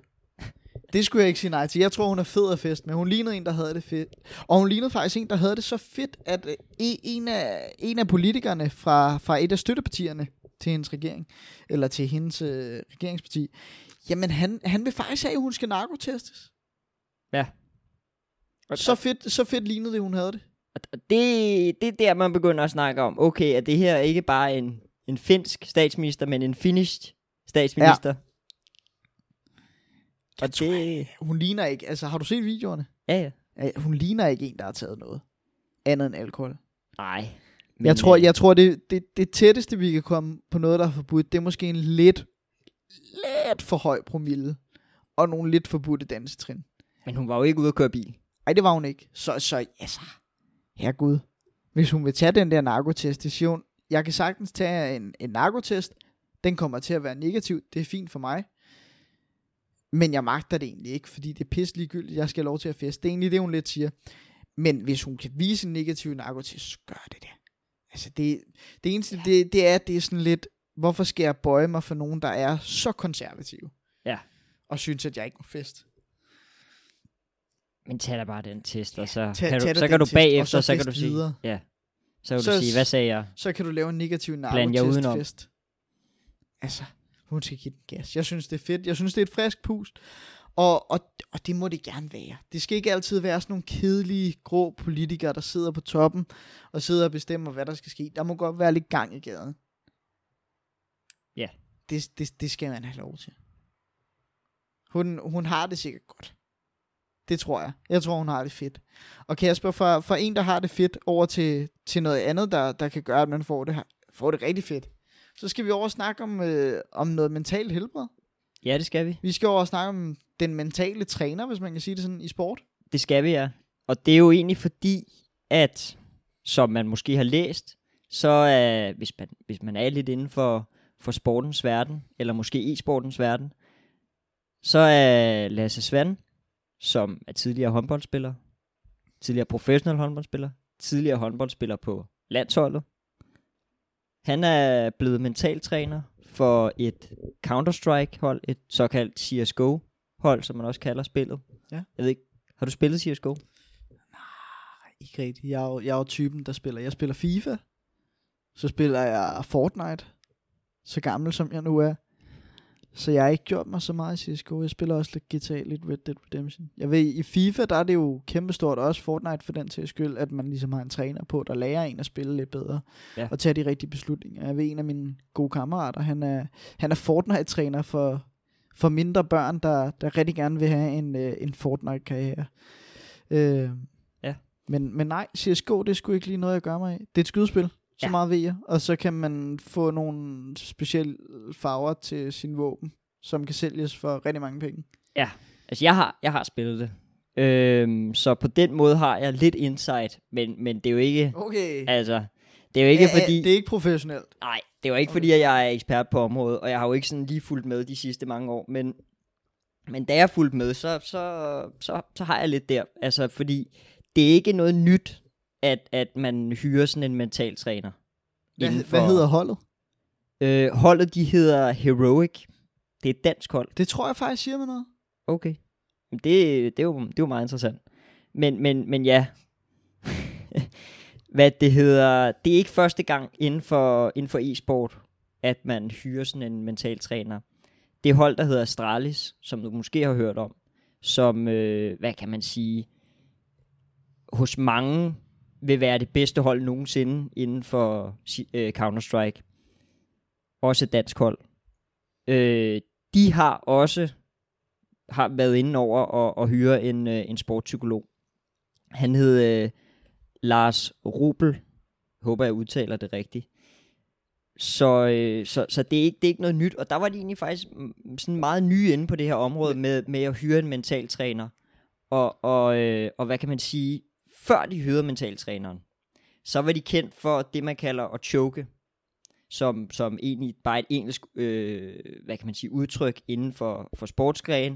Det skulle jeg ikke sige nej til. Jeg tror, hun er fed af fest, men hun lignede en, der havde det fedt. Og hun lignede faktisk en, der havde det så fedt, at øh, en- en af, en af politikerne fra, fra et af støttepartierne til hendes regering, eller til hendes øh, regeringsparti, jamen han, han vil faktisk have, at hun skal narkotestes. Og- Så fedt, så fedt lignede det, hun havde det. Og det, det er der, man begynder at snakke om, okay, er det her ikke bare en, en finsk statsminister, men en finished statsminister? Ja. Og tror det... Hun ligner ikke, altså har du set videoerne? Ja, ja. Ja, Hun ligner ikke en, der har taget noget. Andet end alkohol. Nej. Men, jeg tror, jeg tror det, det, det tætteste, vi kan komme på noget, der er forbudt, det er måske en lidt, lidt for høj promille. Og nogle lidt forbudte dansetrin. Men hun var jo ikke ude at køre bil. Ej, det var hun ikke. Så, så altså, herregud. Hvis hun vil tage den der narkotest, det siger hun, jeg kan sagtens tage en, en narkotest. Den kommer til at være negativ. Det er fint for mig. Men jeg magter det egentlig ikke, fordi det er pisse ligegyldigt. Jeg skal have lov til at feste. Det er egentlig det, hun lidt siger. Men hvis hun kan vise en negativ narkotest, så gør det det. Altså, det, det eneste, det, det er, det er sådan lidt, hvorfor skal jeg bøje mig for nogen, der er så konservative? Ja. Og synes, at jeg ikke må feste. Men tag da bare den test, og så Tag- kan du, så kan du bagefter, og så så kan fest du sige, videre. ja, så kan Så du sige, hvad sagde jeg? så kan du lave en negativ narkotestfest. Altså, hun skal give den gas. Jeg synes, det er fedt. Jeg synes, det er et frisk pust. Og, og, og det må det gerne være. Det skal ikke altid være sådan nogle kedelige, grå politikere, der sidder på toppen og sidder og bestemmer, hvad der skal ske. Der må godt være lidt gang i gaden. Ja. Det, det, det skal man have lov til. Hun, hun har det sikkert godt. Det tror jeg. Jeg tror, hun har det fedt. Og Kasper, for, for en, der har det fedt, over til, til noget andet, der, der kan gøre, at man får det, får det rigtig fedt, så skal vi over og snakke om, øh, om noget mentalt helbred. Ja, det skal vi. Vi skal over og snakke om den mentale træner, hvis man kan sige det sådan, i sport. Det skal vi, ja. Og det er jo egentlig fordi, at, som man måske har læst, så er, hvis, man, hvis man er lidt inden for, for sportens verden, eller måske e-sportens verden, så er Lasse Svand, som er tidligere håndboldspiller, tidligere professionel håndboldspiller, tidligere håndboldspiller på landsholdet. Han er blevet mentaltræner for et Counter-Strike-hold, et såkaldt CSGO-hold, som man også kalder spillet. Ja. Jeg ved ikke, har du spillet CSGO? Ikke rigtigt. Jeg er, jo, jeg er jo typen, der spiller. Jeg spiller FIFA. Så spiller jeg Fortnite. Så gammel som jeg nu er. Så jeg har ikke gjort mig så meget i CSGO. Jeg spiller også lidt GTA, lidt Red Dead Redemption. Jeg ved, i FIFA, der er det jo kæmpestort, og også Fortnite for den til skyld, at man ligesom har en træner på, der lærer en at spille lidt bedre. Ja. Og tage de rigtige beslutninger. Jeg ved, en af mine gode kammerater, han er, han er Fortnite-træner for, for mindre børn, der, der rigtig gerne vil have en, øh, en Fortnite-karriere. Øh, Ja. men, men nej, CSGO, det sgu ikke lige noget, jeg gør mig af. Det er et skydespil, så Ja. meget ved jeg. Og så kan man få nogle specielle farver til sin våben, som kan sælges for rigtig mange penge. Altså, jeg har, jeg har spillet det. Øhm, så på den måde har jeg lidt insight, men, men det er jo ikke, Okay. altså, det er jo ikke fordi, Det er ikke professionelt. nej, det er jo ikke fordi, at jeg er ekspert på området, og jeg har jo ikke sådan lige fulgt med de sidste mange år, men, men da jeg fulgte med, så, så, så, så har jeg lidt der, altså, fordi det er ikke noget nyt, at, at man hyrer sådan en mental træner. Hvad, inden hvad hedder holdet? Øh, holdet, de hedder Heroic. Det er et dansk hold. Det tror jeg faktisk siger mig noget. Okay. Det, det, er jo, det er jo meget interessant. Men, men, men ja. Hvad det hedder, det er ikke første gang inden for, inden for e-sport, at man hyrer sådan en mental træner. Det hold, der hedder Astralis, som du måske har hørt om, som, øh, hvad kan man sige, hos mange vil være det bedste hold nogensinde inden for øh, Counter-Strike. Også et dansk hold. Øh, de har også har været inde over og, og hyre en, øh, en sportspsykolog. Han hed øh, Lars Rubel. Håber, jeg udtaler det rigtigt. så, øh, så, så det, er ikke, det er ikke noget nyt, og der var de egentlig faktisk mm, sådan meget nye inde på det her område med, med at hyre en mentaltræner. Og, og, øh, og hvad kan man sige, før de hyrede mentaltræneren, så var de kendt for det, man kalder at choke, som, som egentlig bare et engelsk, øh, hvad kan man sige, udtryk inden for, for sportsgren,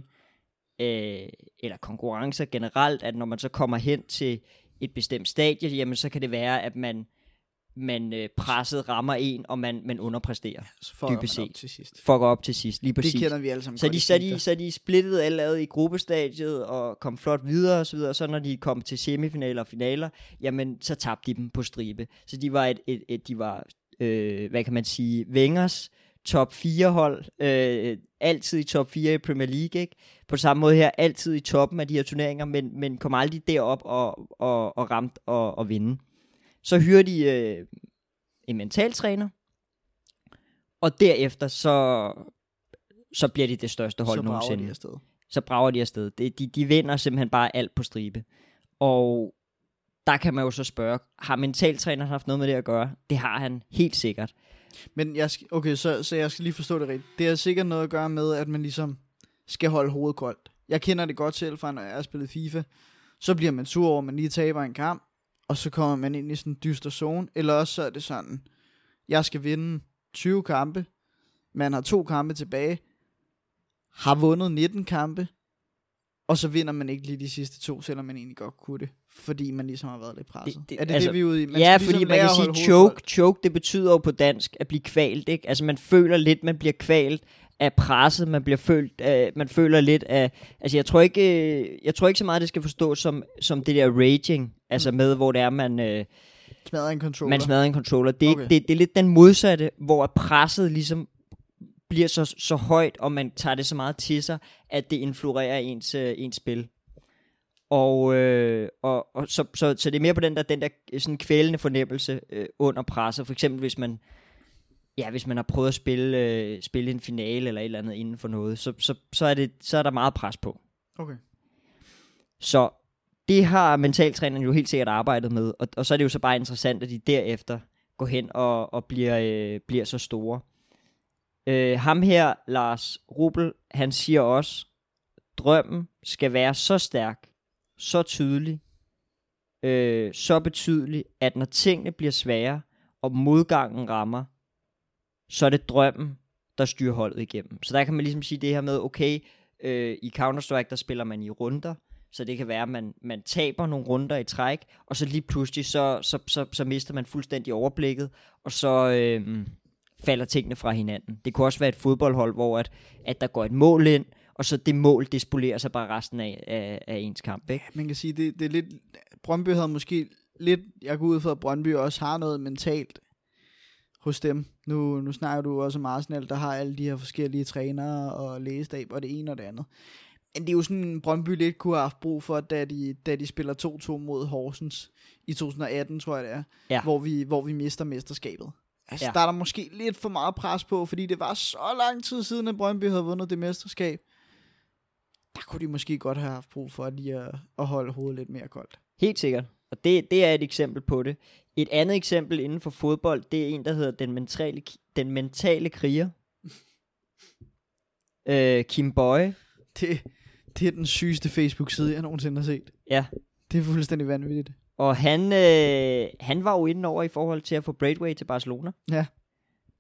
øh, eller konkurrencer generelt, at når man så kommer hen til et bestemt stadie, jamen så kan det være, at man man øh, presset rammer en, og man, man underpræsterer. Så fucker Dybest man op set. til sidst. Fucker op til sidst, lige Det præcis. kender vi alle sammen Så de, så, de, så de splittede alle ad i gruppestadiet og kom flot videre og så videre. Og så når de kom til semifinaler og finaler, jamen så tabte de dem på stribe. Så de var et, et, et de var, øh, hvad kan man sige, Wengers top 4 hold, øh, altid i top 4 i Premier League, ikke? På samme måde her, altid i toppen af de her turneringer, men, men kom aldrig derop og, og, og ramt og, og vinde. Så hyrer de øh, en mentaltræner, og derefter så, så bliver de det største hold så nogensinde de afsted. så brager de afsted. Det, de, de vinder simpelthen bare alt på stribe. Og der kan man jo så spørge, har mentaltræneren haft noget med det at gøre? Det har han helt sikkert. Men jeg skal, okay, så, så jeg skal lige forstå det rigtigt. Det har sikkert noget at gøre med, at man ligesom skal holde hovedet koldt. Jeg kender det godt selv fra, når jeg har spillet FIFA. Så bliver man sur over, at man lige taber en kamp, og så kommer man ind i sådan en dyster zone. Eller også så er det sådan, jeg skal vinde 20 kampe, man har to kampe tilbage, har vundet 19 kampe, og så vinder man ikke lige de sidste to, selvom man egentlig godt kunne det, fordi man ligesom har været lidt presset. Det- det- er det altså, det, vi er ude i? Man ja, skal fordi ligesom man kan sige choke. Choke, det betyder jo på dansk at blive kvalt, ikke? Altså man føler lidt, man bliver kvalt af presset, man bliver følt, af, man føler lidt af, altså jeg tror ikke, øh, jeg tror ikke så meget, det skal forstås som, som det der raging, altså Mm. med, hvor det er, man, øh, Smadrer en controller. man smadrer en controller. Det er, Okay. okay. det, det er lidt den modsatte, hvor presset ligesom bliver så, så højt, og man tager det så meget til sig, at det influerer ens, øh, ens spil. Og, øh, og, og så, så, så det er mere på den der, den der øh, sådan kvælende fornemmelse øh, under presset. For eksempel hvis man, ja, hvis man har prøvet at spille, øh, spille en finale eller et eller andet inden for noget, så, så, så, er, det, så er der meget pres på. Okay. Så det har mentaltræneren jo helt sikkert arbejdet med, og, og så er det jo så bare interessant, at de derefter går hen og, og bliver, øh, bliver så store. Øh, ham her, Lars Rubel, han siger også, drømmen skal være så stærk, så tydelig, øh, så betydelig, at når tingene bliver svære, og modgangen rammer, så er det drømmen, der styrer holdet igennem. Så der kan man ligesom sige det her med, okay, øh, i Counter-Strike, der spiller man i runder, så det kan være, at man, man taber nogle runder i træk, og så lige pludselig, så, så, så, så mister man fuldstændig overblikket, og så øh, falder tingene fra hinanden. Det kunne også være et fodboldhold, hvor at, at der går et mål ind, og så det mål, det spolerer sig bare resten af, af, af ens kamp. Ikke? Man kan sige, det, det er lidt... Brøndby havde måske lidt... Jeg går ud fra, at Brøndby også har noget mentalt hos dem. Nu, nu snakker du også om Arsenal, der har alle de her forskellige trænere og lægestab og det ene og det andet. Men det er jo sådan, Brøndby lidt kunne have haft brug for, da de, da de spiller 2-2 mod Horsens i 2018, tror jeg det er, Ja. hvor, vi, hvor vi mister mesterskabet. Altså, ja. Der er der måske lidt for meget pres på, fordi det var så lang tid siden, at Brøndby havde vundet det mesterskab. Der kunne de måske godt have haft brug for lige at, at holde hovedet lidt mere koldt. Helt sikkert. Og det, det er et eksempel på det. Et andet eksempel inden for fodbold, det er en, der hedder den mentale, den mentale kriger. øh, Kim Boye. Det, det er den sygeste Facebook-side, jeg nogensinde har set. Ja. Det er fuldstændig vanvittigt. Og han, øh, han var jo inde over i forhold til at få Braithwaite til Barcelona. Ja.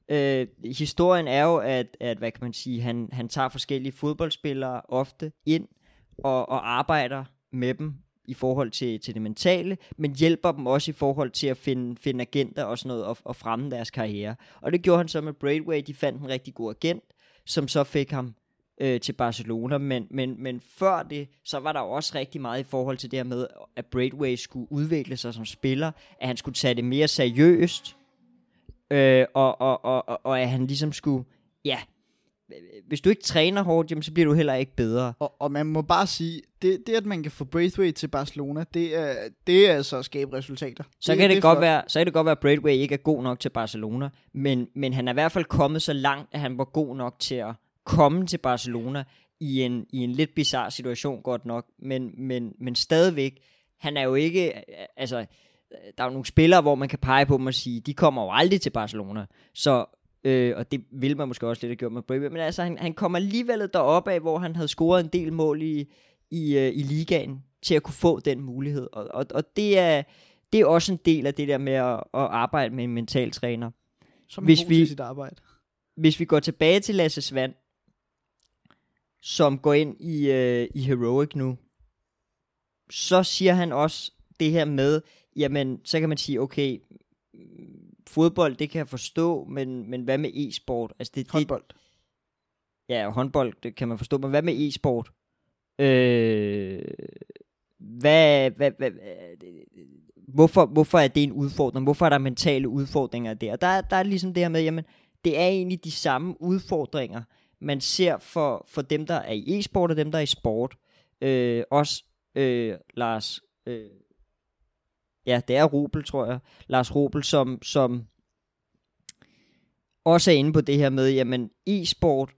Øh, historien er jo, at, at hvad kan man sige, han, han tager forskellige fodboldspillere ofte ind og, og arbejder med dem i forhold til, til det mentale, men hjælper dem også i forhold til at finde, finde agenter og sådan noget og, og fremme deres karriere. Og det gjorde han så med Braidway, De fandt en rigtig god agent, som så fik ham øh, til Barcelona, men, men, men før det, så var der jo også rigtig meget i forhold til det her med, at Braidway skulle udvikle sig som spiller, at han skulle tage det mere seriøst, øh, og, og, og, og, og at han ligesom skulle, ja, hvis du ikke træner hårdt, jamen, så bliver du heller ikke bedre. Og, og man må bare sige, det, det at man kan få Braithwaite til Barcelona, det er, det er altså at skabe resultater. Så kan det, er godt flot. være, så kan det godt være, at Braithwaite ikke er god nok til Barcelona, men, men han er i hvert fald kommet så langt, at han var god nok til at komme til Barcelona i en, i en lidt bizarre situation, godt nok, men, men, men stadigvæk, han er jo ikke, altså, der er jo nogle spillere, hvor man kan pege på dem og sige, de kommer jo aldrig til Barcelona. Så, øh, og det vil man måske også lidt have gjort med Brave, men altså, han, han kommer alligevel deroppe af, hvor han havde scoret en del mål i, i, øh, i ligaen, til at kunne få den mulighed. Og, og, og det, er, det er også en del af det der med at, at arbejde med en mental træner. Som Hvis vi- til sit arbejde. Hvis vi går tilbage til Lasse Svand, som går ind i, øh, i Heroic nu, så siger han også det her med, jamen, så kan man sige, okay, fodbold, det kan jeg forstå, men, men hvad med e-sport? Altså det, det, Håndbold. ja, håndbold, det kan man forstå, men hvad med e-sport? Øh, hvad, hvad, hvad, hvorfor, hvorfor er det en udfordring? Hvorfor er der mentale udfordringer der? Der, er- der er ligesom det her med, jamen, det er egentlig de samme udfordringer, man ser for, for dem, der er i e-sport og dem, der er i sport. Øh, også øh, Lars, øh, ja, det er Robel, tror jeg, Lars Robel, som, som også er inde på det her med, jamen, e-sport,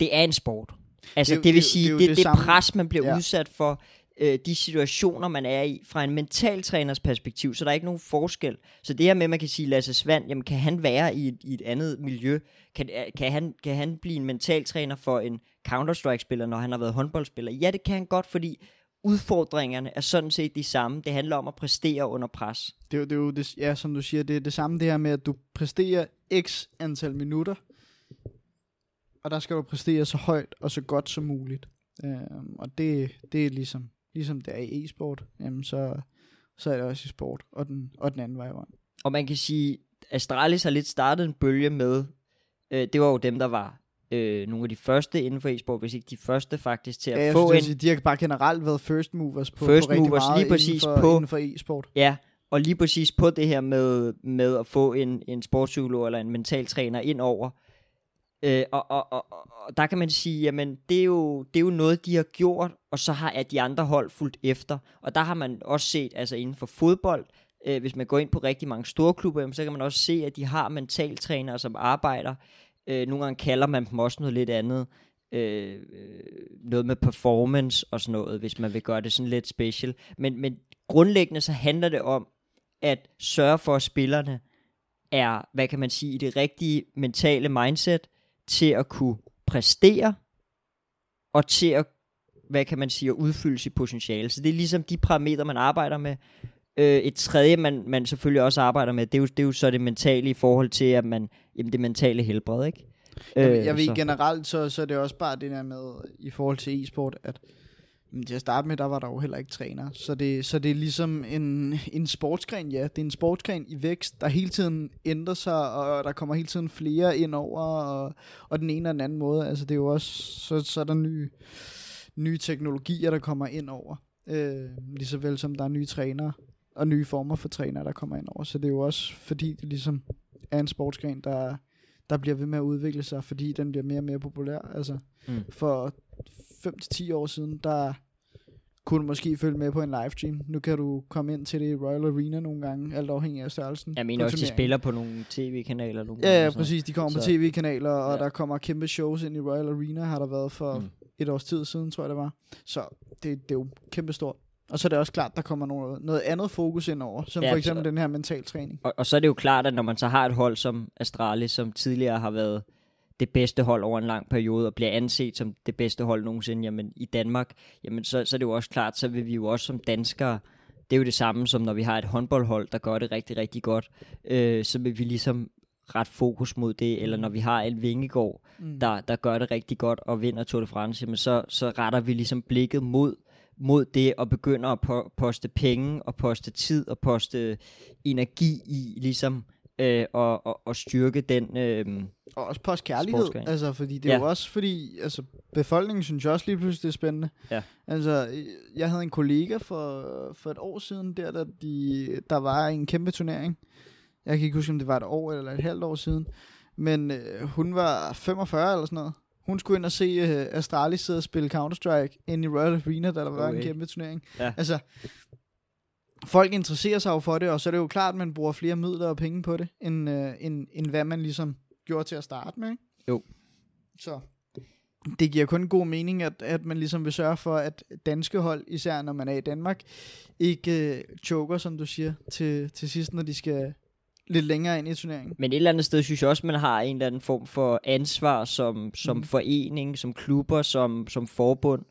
det er en sport. Altså, Det det, det vil det sige, det det, det det, samme- pres, man bliver Ja. ja. udsat for, øh, de situationer, man er i, fra en mentaltræners perspektiv, så der er ikke nogen forskel. Så det her med, at man kan sige, Lasse Svand, jamen kan han være i et, i et andet miljø? Kan, kan, han, kan han blive en mentaltræner for en Counter-Strike-spiller, når han har været håndboldspiller? Ja, det kan han godt, fordi udfordringerne er sådan set de samme. Det handler om at præstere under pres. Det er, jo, det er jo det, ja, som du siger, det er det samme det her med, at du præsterer x antal minutter, og der skal du præstere så højt og så godt som muligt. Øhm, og det, det er ligesom, ligesom det er i e-sport, jamen så, så er det også i sport, og den, og den anden vej rundt. Og man kan sige, Astralis har lidt startet en bølge med, øh, det var jo dem, der var øh, nogle af de første inden for e-sport, hvis ikke de første faktisk til at Ja, jeg få synes, en... sige, de har bare generelt været first movers på, First på rigtig movers, meget lige præcis inden for, på- inden for e-sport. Ja, og lige præcis på det her med, med at få en, en sportspsykolog eller en mentaltræner ind over. Øh, og, og, og, og der kan man sige, jamen det er, jo, det er jo noget, de har gjort, og så har at de andre hold fulgt efter. Og der har man også set, altså inden for fodbold, øh, hvis man går ind på rigtig mange store klubber, så kan man også se, at de har mentaltrænere, som arbejder. Øh, nogle gange kalder man dem også noget lidt andet. Øh, øh, noget med performance og sådan noget, hvis man vil gøre det sådan lidt special. Men, men grundlæggende så handler det om at sørge for, at spillerne er, hvad kan man sige, i det rigtige mentale mindset til at kunne præstere og til at, hvad kan man sige, at udfylde sit potentiale. Så det er ligesom de parametre, man arbejder med. Øh, et tredje, man, man selvfølgelig også arbejder med, det er, jo, det er jo så det mentale i forhold til, at man, jamen det mentale helbred, ikke? Jeg, Øh, jeg ved så- generelt, så, så er det også bare det der med, i forhold til e-sport, at men til at starte med, der var der jo heller ikke træner. Så det, så det er ligesom en, en sportsgren, ja. Det er en sportsgren i vækst, der hele tiden ændrer sig, og der kommer hele tiden flere ind over, og, og den ene og den anden måde. Altså det er jo også, så, så er der nye, nye teknologier, der kommer ind over. Øh, lige så vel som der er nye trænere, og nye former for trænere, der kommer ind over. Så det er jo også, fordi det ligesom er en sportsgren, der, der bliver ved med at udvikle sig, fordi den bliver mere og mere populær. Altså, Mm. for 5-10 år siden, der kunne du måske følge med på en livestream. Nu kan du komme ind til det i Royal Arena nogle gange, alt afhængig af størrelsen. Jeg mener på også, de spiller på nogle tv-kanaler nogle Ja, gange ja, noget. præcis. De kommer på Så- tv-kanaler, og Ja. der kommer kæmpe shows ind i Royal Arena, har der været for Mm. et års tid siden, tror jeg det var. Så det, det er jo kæmpe stort. Og så er det også klart, der kommer noget, noget andet fokus ind over, som Ja, for eksempel så- den her mentaltræning. Og, og så er det jo klart, at når man så har et hold som Astralis, som tidligere har været det bedste hold over en lang periode, og bliver anset som det bedste hold nogensinde jamen, i Danmark, jamen så, så er det jo også klart, så vil vi jo også som danskere, det er jo det samme som når vi har et håndboldhold, der gør det rigtig, rigtig godt, øh, så vil vi ligesom ret fokus mod det, eller når vi har en Vingegaard, Mm. der, der gør det rigtig godt og vinder Tour de France, jamen så, så retter vi ligesom blikket mod, mod det og begynder at po- poste penge og poste tid og poste energi i ligesom øh, og, og, og styrke den øh, Og også post kærlighed, altså, fordi det er Ja. jo også fordi, altså, befolkningen synes også lige pludselig, det er spændende. Ja. Altså, jeg havde en kollega for, for et år siden, der, der, de, der var en kæmpe turnering. Jeg kan ikke huske, om det var et år eller et halvt år siden. Men øh, hun var 45 eller sådan noget. Hun skulle ind og se øh, Astralis sidde og spille Counter-Strike ind i Royal Arena, da der var en Okay. kæmpe turnering. Ja. Altså, folk interesserer sig jo for det, og så er det jo klart, at man bruger flere midler og penge på det, end, øh, end, end hvad man ligesom gjorde til at starte med. Ikke? Jo. Så det giver kun god mening, at, at man ligesom vil sørge for, at danske hold, især når man er i Danmark, ikke øh, choker, som du siger, til, til sidst, når de skal lidt længere ind i turneringen. Men et eller andet sted synes jeg også, man har en eller anden form for ansvar som, som Mm. forening, som klubber, som, som forbund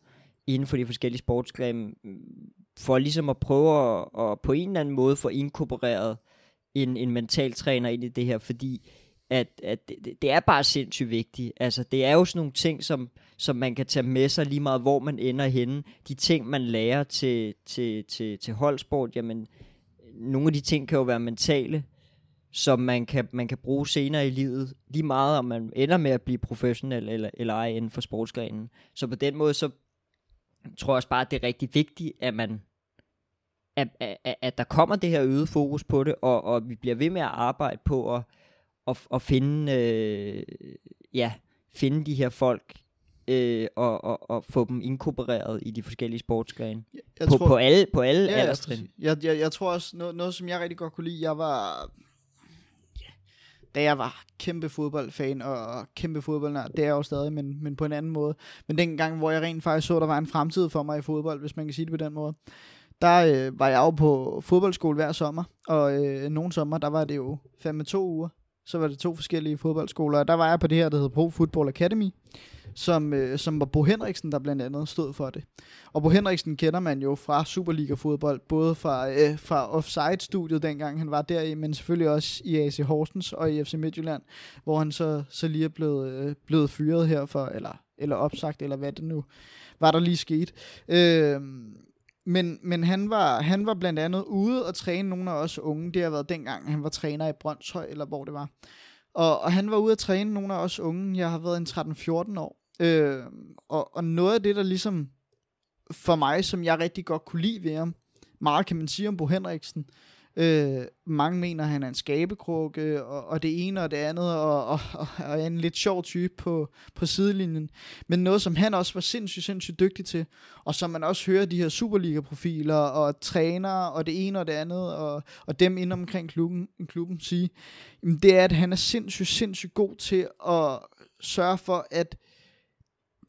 inden for de forskellige sportsgrene, for ligesom at prøve at, at på en eller anden måde få inkorporeret en, en mental træner ind i det her, fordi at, at det, det- er bare sindssygt vigtigt. Altså, det er jo sådan nogle ting, som, som man kan tage med sig lige meget, hvor man ender henne. De ting, man lærer til, til, til, til holdsport, jamen, nogle af de ting kan jo være mentale, som man kan, man kan bruge senere i livet, lige meget om man ender med at blive professionel eller, eller ej inden for sportsgrenen. Så på den måde, så tror jeg også bare, at det er rigtig vigtigt, at man at, at, at der kommer det her øget fokus på det, og, og vi bliver ved med at arbejde på at, at, at finde, øh, ja, finde de her folk, øh, og, og, og få dem inkorporeret i de forskellige sportsgrene. Jeg På, på alle, på alle Ja, alderstrin. jeg, jeg, jeg tror også, noget, noget som jeg rigtig godt kunne lide, jeg var, da jeg var kæmpe fodboldfan og, kæmpe fodboldnær, det er jeg jo stadig, men, men på en anden måde. Men dengang, hvor jeg rent faktisk så, der var en fremtid for mig i fodbold, hvis man kan sige det på den måde, der øh, var jeg jo på fodboldskole hver sommer, og øh, nogle sommer, der var det jo fem med to uger, så var det to forskellige fodboldskoler, og der var jeg på det her, der hedder Pro Football Academy, som, øh, som var Bo Henriksen, der blandt andet stod for det. Og Bo Henriksen kender man jo fra Superliga-fodbold, både fra, øh, fra Offside-studiet, dengang han var der, men selvfølgelig også i AC Horsens og i FC Midtjylland, hvor han så, så lige er blevet, øh, blevet fyret her for, eller, eller opsagt, eller hvad det nu var, der lige skete. Øh, men, men han, var, han var blandt andet ude og træne nogle af os unge. Det har været dengang, han var træner i Brøndshøj, eller hvor det var. Og, og han var ude at træne nogle af os unge. Jeg har været en 13-14 år. Øh, og, og noget af det, der ligesom for mig, som jeg rigtig godt kunne lide ved ham, meget kan man sige om Bo Henriksen, Øh, Øh, mange mener, han er en skabekrukke, og, og det ene og det andet, og, og, og, og er en lidt sjov type på, på sidelinjen. Men noget, som han også var sindssygt, sindssygt dygtig til, og som man også hører de her Superliga-profiler, og trænere, og det ene og det andet, og, og dem inde omkring klubben, klubben sige, jamen, det er, at han er sindssygt, sindssygt god til at sørge for, at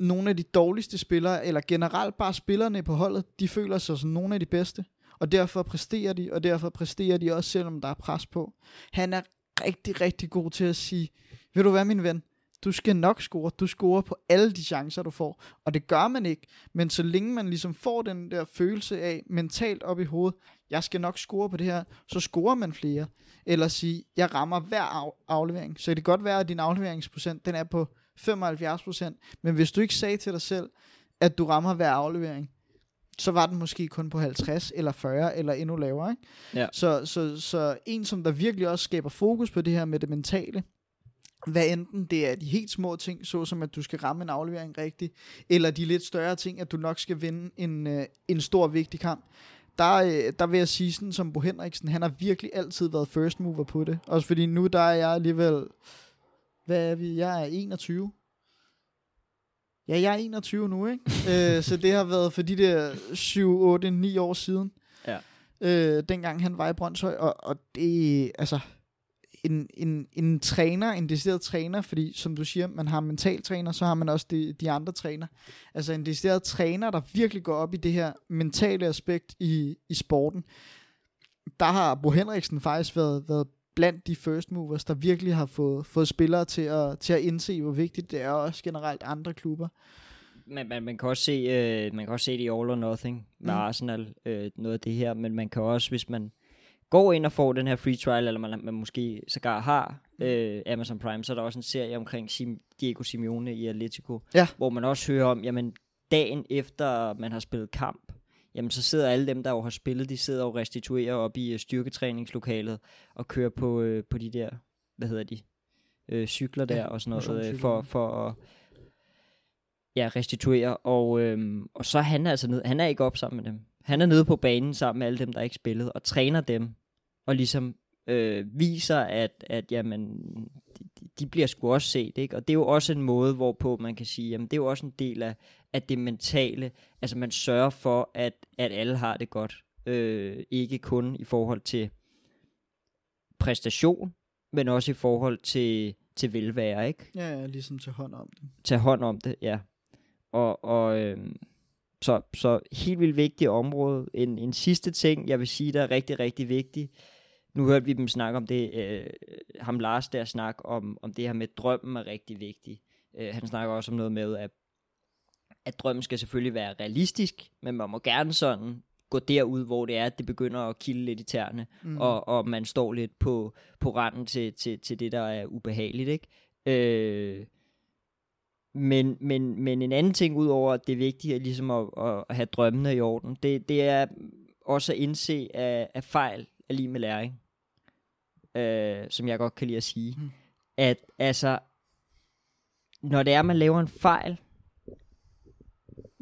nogle af de dårligste spillere, eller generelt bare spillerne på holdet, de føler sig som nogle af de bedste. Og derfor præsterer de, og derfor præsterer de også, selvom der er pres på. Han er rigtig, rigtig god til at sige, vil du være min ven, du skal nok score. Du scorer på alle de chancer, du får. Og det gør man ikke. Men så længe man ligesom får den der følelse af, mentalt op i hovedet, jeg skal nok score på det her, så scorer man flere. Eller sige, jeg rammer hver af- aflevering. Så det kan godt være, at din afleveringsprocent, den er på 75%. Men hvis du ikke sagde til dig selv, at du rammer hver aflevering, så var den måske kun på 50 eller 40 eller endnu lavere. Ikke? Ja. Så, så, så en, som der virkelig også skaber fokus på det her med det mentale, hvad enten det er de helt små ting, såsom at du skal ramme en aflevering rigtigt, eller de lidt større ting, at du nok skal vinde en, øh, en stor vigtig kamp, der, øh, der vil jeg sige sådan som Bo Henriksen, han har virkelig altid været first mover på det. Også fordi nu der er jeg alligevel, hvad er vi, jeg er 21. Ja, jeg er 21 nu, ikke? øh, så det har været for de der 7, 8, 9 år siden. Ja. Øh, dengang han var i Brøndshøj, og, og det, altså, en, en, en træner, en decideret træner, fordi som du siger, man har mental træner, så har man også de, de andre træner. Altså en decideret træner, der virkelig går op i det her mentale aspekt i, i sporten. Der har Bo Henriksen faktisk været, været blandt de first movers, der virkelig har fået, fået spillere til at, til at indse, hvor vigtigt det er, og også generelt andre klubber. Man, man, man, kan også se, øh, man kan også se det i All or Nothing med Mm. mm. Arsenal, øh, noget af det her, men man kan også, hvis man går ind og får den her free trial, eller man, man måske sågar har øh, Amazon Prime, så er der også en serie omkring Sim, Diego Simeone i Atletico, Ja. hvor man også hører om, jamen dagen efter man har spillet kamp, jamen så sidder alle dem, der jo har spillet, de sidder og restituerer op i øh, styrketræningslokalet og kører på, øh, på de der, hvad hedder de, øh, cykler der Ja, og sådan noget, øh, for, for at ja, restituere, og, øhm, og så er han altså nede, han er ikke op sammen med dem. Han er nede på banen sammen med alle dem, der ikke spillede, og træner dem, og ligesom øh, viser, at, at jamen, de, de- de bliver sgu også set, ikke? Og det er jo også en måde, hvorpå man kan sige, jamen det er jo også en del af, af det mentale, altså man sørger for, at, at alle har det godt, øh, ikke kun i forhold til præstation, men også i forhold til, til velvære, ikke? Ja, ja, ligesom til hånd om det. tage hånd om det, ja. og, og øh, så, så helt vildt vigtigt område. En, en sidste ting, jeg vil sige, der er rigtig, rigtig vigtig. Nu hørte vi dem snakke om det, øh, ham Lars der snakke om, om det her med, drømmen er rigtig vigtig. Øh, han snakker også om noget med, at, at drømmen skal selvfølgelig være realistisk, men man må gerne sådan gå derud, hvor det er, at det begynder at kilde lidt i tæerne, mm. og, og man står lidt på, på randen til, til, til det, der er ubehageligt. Ikke? Øh, men, men, men en anden ting, udover at det er vigtigt at, ligesom at, at have drømmene i orden, det, det er også at indse, at, at fejl er lige med læring. Øh, som jeg godt kan lide at sige. Mm. At altså, når det er, at man laver en fejl,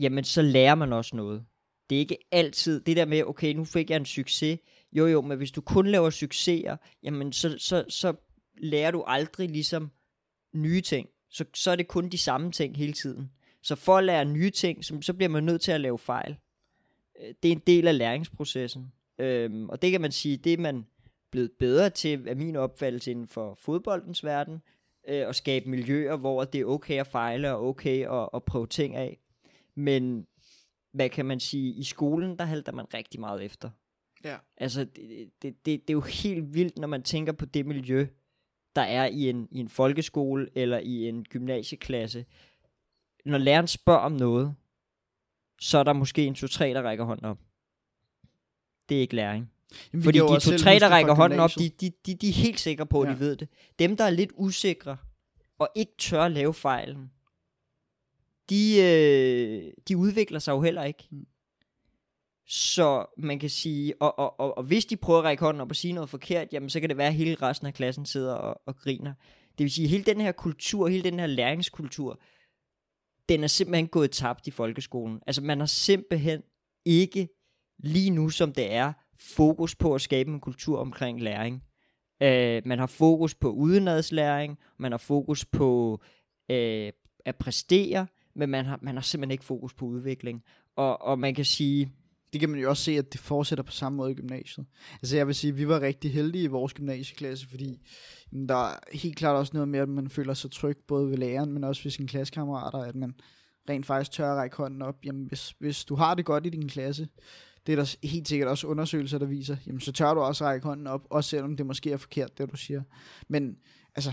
jamen så lærer man også noget. Det er ikke altid det der med, okay, nu fik jeg en succes. Jo jo, men hvis du kun laver succeser, jamen så, så, så lærer du aldrig ligesom nye ting. Så, så er det kun de samme ting hele tiden. Så for at lære nye ting, så, så bliver man nødt til at lave fejl. Øh, det er en del af læringsprocessen. Øhm, og det kan man sige, det er man blevet bedre til, af min opfattelse inden for fodboldens verden, øh, at skabe miljøer, hvor det er okay at fejle og okay at, at prøve ting af. Men hvad kan man sige, i skolen, der halter man rigtig meget efter. Ja. Altså, det, det, det, det er jo helt vildt, når man tænker på det miljø, der er i en, i en folkeskole eller i en gymnasieklasse. Når læreren spørger om noget, så er der måske en to-tre, der rækker hånden op. Det er ikke læring. Jamen, Fordi de to-tre, der rækker hånden op, de, de, de, de er helt sikre på, at ja. de ved det. Dem, der er lidt usikre, og ikke tør at lave fejlen, de, øh, de udvikler sig jo heller ikke. Mm. Så man kan sige, og, og, og, og hvis de prøver at række hånden op og sige noget forkert, jamen så kan det være, at hele resten af klassen sidder og, og griner. Det vil sige, at hele den her kultur, hele den her læringskultur, den er simpelthen gået tabt i folkeskolen. Altså man har simpelthen ikke lige nu, som det er, fokus på at skabe en kultur omkring læring. Uh, man har fokus på udenadslæring, man har fokus på uh, at præstere, men man har, man har simpelthen ikke fokus på udvikling. Og, og man kan sige, det kan man jo også se, at det fortsætter på samme måde i gymnasiet. Altså jeg vil sige, at vi var rigtig heldige i vores gymnasieklasse, fordi der er helt klart også noget med, at man føler sig tryg, både ved læreren, men også ved sine klassekammerater, at man rent faktisk tør at række hånden op. Jamen hvis, hvis du har det godt i din klasse, det er der helt sikkert også undersøgelser, der viser, jamen så tør du også række hånden op, også selvom det måske er forkert, det du siger. Men altså,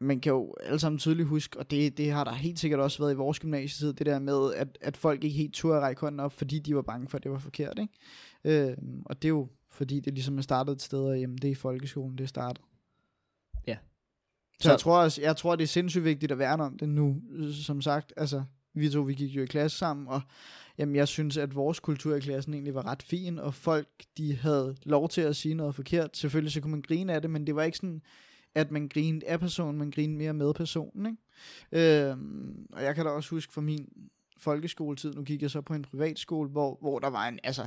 man kan jo alle sammen tydeligt huske, og det, det har der helt sikkert også været i vores gymnasietid, det der med, at, at folk ikke helt turde at række hånden op, fordi de var bange for, at det var forkert. Ikke? Øh, og det er jo fordi, det ligesom er startet et sted, og jamen, det er i folkeskolen, det er startet. Ja. Så, så jeg, tror, også, jeg tror, det er sindssygt vigtigt at værne om det nu, som sagt. Altså, vi to, vi gik jo i klasse sammen, og jamen, jeg synes, at vores kultur i klassen egentlig var ret fin, og folk, de havde lov til at sige noget forkert. Selvfølgelig så kunne man grine af det, men det var ikke sådan, at man grinede af personen, man grinede mere med personen. Ikke? Øh, og jeg kan da også huske fra min folkeskoletid, nu gik jeg så på en privatskole, hvor, hvor der var en, altså,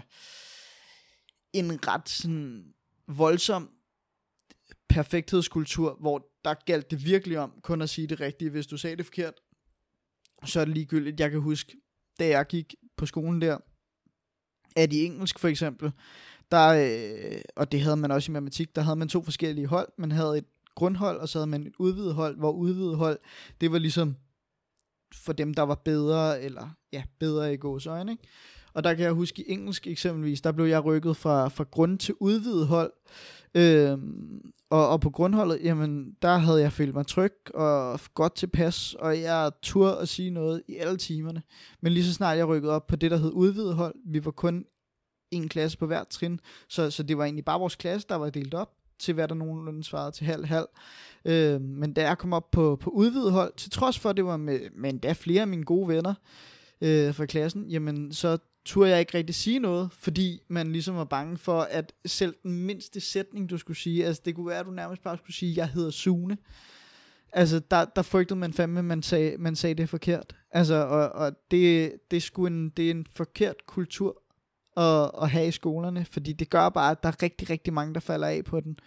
en ret sådan voldsom perfekthedskultur, hvor der galt det virkelig om kun at sige det rigtige. Hvis du sagde det forkert, så er det ligegyldigt. Jeg kan huske, da jeg gik på skolen der, at i engelsk for eksempel, der, øh, og det havde man også i matematik, der havde man to forskellige hold. Man havde et grundhold, og så havde man et udvidet hold, hvor udvidet hold, det var ligesom for dem, der var bedre, eller ja, bedre i gåsøjne, ikke? Og der kan jeg huske i engelsk eksempelvis, der blev jeg rykket fra, fra grund til udvidet hold. Øhm, og, og på grundholdet, jamen, der havde jeg følt mig tryg og godt tilpas, og jeg turde at sige noget i alle timerne. Men lige så snart jeg rykkede op på det, der hed udvidet hold, vi var kun en klasse på hver trin, så, så det var egentlig bare vores klasse, der var delt op til hvad der nogenlunde svarede til halv-halv. Øh, men da jeg kom op på, på udvidet hold, til trods for, at det var med, med endda flere af mine gode venner øh, fra klassen, jamen så turde jeg ikke rigtig sige noget, fordi man ligesom var bange for, at selv den mindste sætning, du skulle sige, altså det kunne være, at du nærmest bare skulle sige, jeg hedder Sune. Altså, der, der frygtede man fandme, at man sagde, man sagde det forkert. Altså, og, og det, det, er en, det er en forkert kultur at, at have i skolerne, fordi det gør bare, at der er rigtig, rigtig mange, der falder af på den,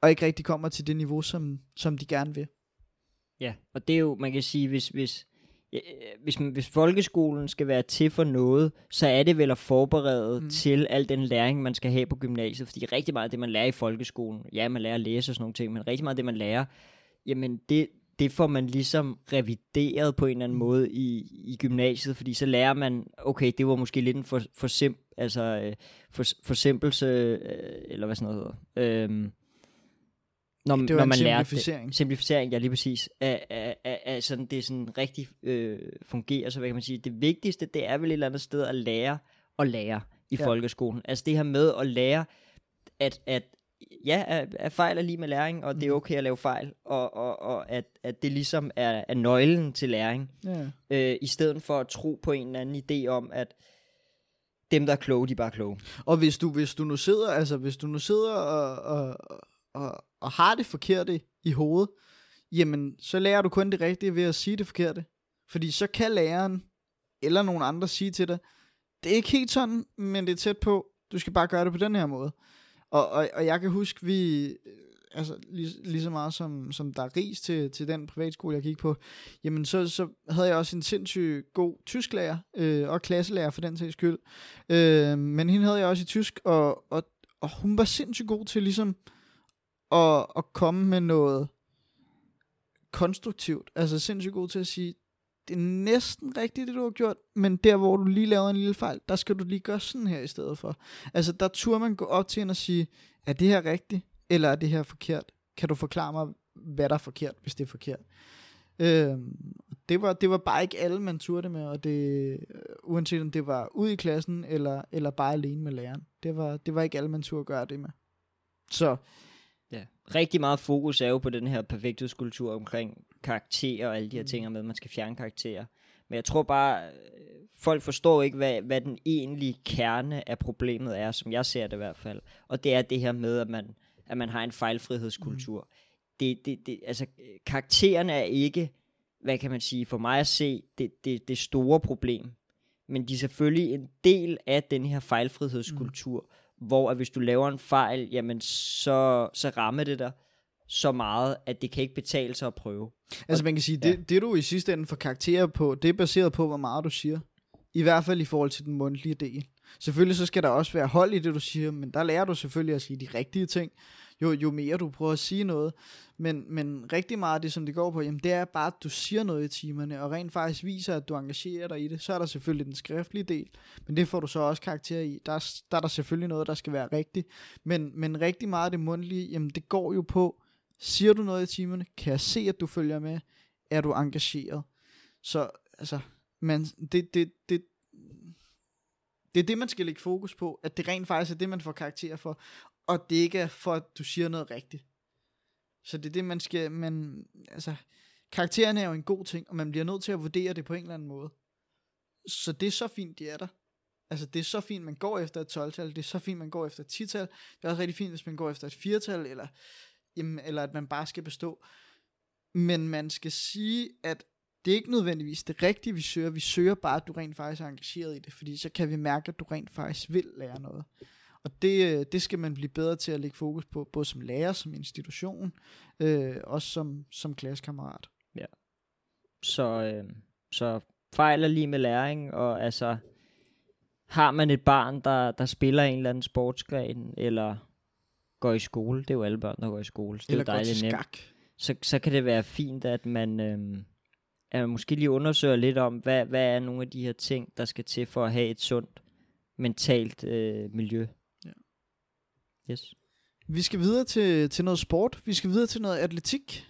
og ikke rigtig kommer til det niveau, som, som de gerne vil. Ja, og det er jo, man kan sige, hvis, hvis, hvis, hvis folkeskolen skal være til for noget, så er det vel at forberede mm. til al den læring, man skal have på gymnasiet, fordi rigtig meget af det, man lærer i folkeskolen, ja, man lærer at læse og sådan nogle ting, men rigtig meget af det, man lærer, jamen det, det får man ligesom revideret på en eller anden måde i, i gymnasiet, fordi så lærer man, okay, det var måske lidt en for, for, sim, altså, øh, for, forsimpelse, øh, eller hvad sådan noget hedder. Øhm, når, Det var når man simplificering. det. Simplificering, ja lige præcis. Af, af, af, af sådan, det sådan rigtig øh, fungerer, så hvad kan man sige, det vigtigste, det er vel et eller andet sted at lære at lære i ja. folkeskolen. Altså det her med at lære, at, at ja, at, at fejl er lige med læring, og det er Mhm. okay at lave fejl, og, og, og at, at det ligesom er, er nøglen til læring, Ja. øh, i stedet for at tro på en eller anden idé om, at dem, der er kloge, de er bare kloge. Og hvis du, hvis du nu sidder, altså hvis du nu sidder og, og, og, og har det forkerte i hovedet, jamen så lærer du kun det rigtige ved at sige det forkerte. Fordi så kan læreren eller nogen andre sige til dig, det er ikke helt sådan, men det er tæt på, du skal bare gøre det på den her måde. Og, og, og jeg kan huske, vi, øh, altså lige, lige så meget som, som der er ris til, til den privatskole, jeg gik på, jamen så, så havde jeg også en sindssygt god tysklærer, øh, og klasselærer for den sags skyld. Øh, men hende havde jeg også i tysk, og, og, og hun var sindssygt god til ligesom at, at komme med noget konstruktivt. Altså sindssygt god til at sige, det er næsten rigtigt, det du har gjort, men der, hvor du lige laver en lille fejl, der skal du lige gøre sådan her i stedet for. Altså, der turde man gå op til hende og sige, er det her rigtigt, eller er det her forkert? Kan du forklare mig, hvad der er forkert, hvis det er forkert? Øh, det, var, det var bare ikke alle, man turde med, og det, øh, uanset om det var ud i klassen, eller, eller bare alene med læreren. Det var, det var ikke alle, man turde gøre det med. Så, Ja. Rigtig meget fokus er jo på den her perfekthedskultur omkring karakterer og alle de her Mm. ting med, at man skal fjerne karakterer. Men jeg tror bare, øh, folk forstår ikke, hvad, hvad den egentlige kerne af problemet er, som jeg ser det i hvert fald. Og det er det her med, at man, at man har en fejlfrihedskultur. Mm. Det, det, det, altså, karaktererne er ikke, hvad kan man sige, for mig at se, det, det, det store problem. Men de er selvfølgelig en del af den her fejlfrihedskultur, mm. hvor at hvis du laver en fejl, jamen så, så rammer det dig så meget, at det kan ikke betale sig at prøve. altså man kan sige, det, det du i sidste ende får karakterer på, det er baseret på, hvor meget du siger. I hvert fald i forhold til den mundtlige del. Selvfølgelig så skal der også være hold i det, du siger, men der lærer du selvfølgelig at sige de rigtige ting, jo, jo mere du prøver at sige noget. Men, men rigtig meget af det, som det går på, jamen det er bare, at du siger noget i timerne, og rent faktisk viser, at du engagerer dig i det. Så er der selvfølgelig den skriftlige del, men det får du så også karakter i. Der er, der er der selvfølgelig noget, der skal være rigtigt. Men, men rigtig meget af det mundtlige, jamen det går jo på, siger du noget i timerne, kan jeg se, at du følger med, er du engageret. Så altså, man, det, det, det, det er det, man skal lægge fokus på, at det rent faktisk er det, man får karakter for, og det ikke er for, at du siger noget rigtigt. Så det er det, man skal, man, altså, karaktererne er jo en god ting, og man bliver nødt til at vurdere det på en eller anden måde. Så det er så fint, de er der. Altså, det er så fint, man går efter et 12-tal, det er så fint, man går efter et 10-tal, det er også rigtig fint, hvis man går efter et 4-tal, eller, jamen, eller at man bare skal bestå. Men man skal sige, at det er ikke nødvendigvis det rigtige, vi søger. Vi søger bare, at du rent faktisk er engageret i det, fordi så kan vi mærke, at du rent faktisk vil lære noget. Og det, øh, det skal man blive bedre til at lægge fokus på, både som lærer, som institution, øh, også som, som klassekammerat. Ja. Så, øh, så fejl er lige med læring, og altså, har man et barn, der, der spiller en eller anden sportsgren, eller går i skole, det er jo alle børn, der går i skole, så det er Eller jo gå til dejligt nemt. skak. så, så kan det være fint, at man, øhm, at man måske lige undersøger lidt om, hvad, hvad er nogle af de her ting, der skal til for at have et sundt mentalt øh, miljø. Ja. Yes. Vi skal videre til, til noget sport. Vi skal videre til noget atletik.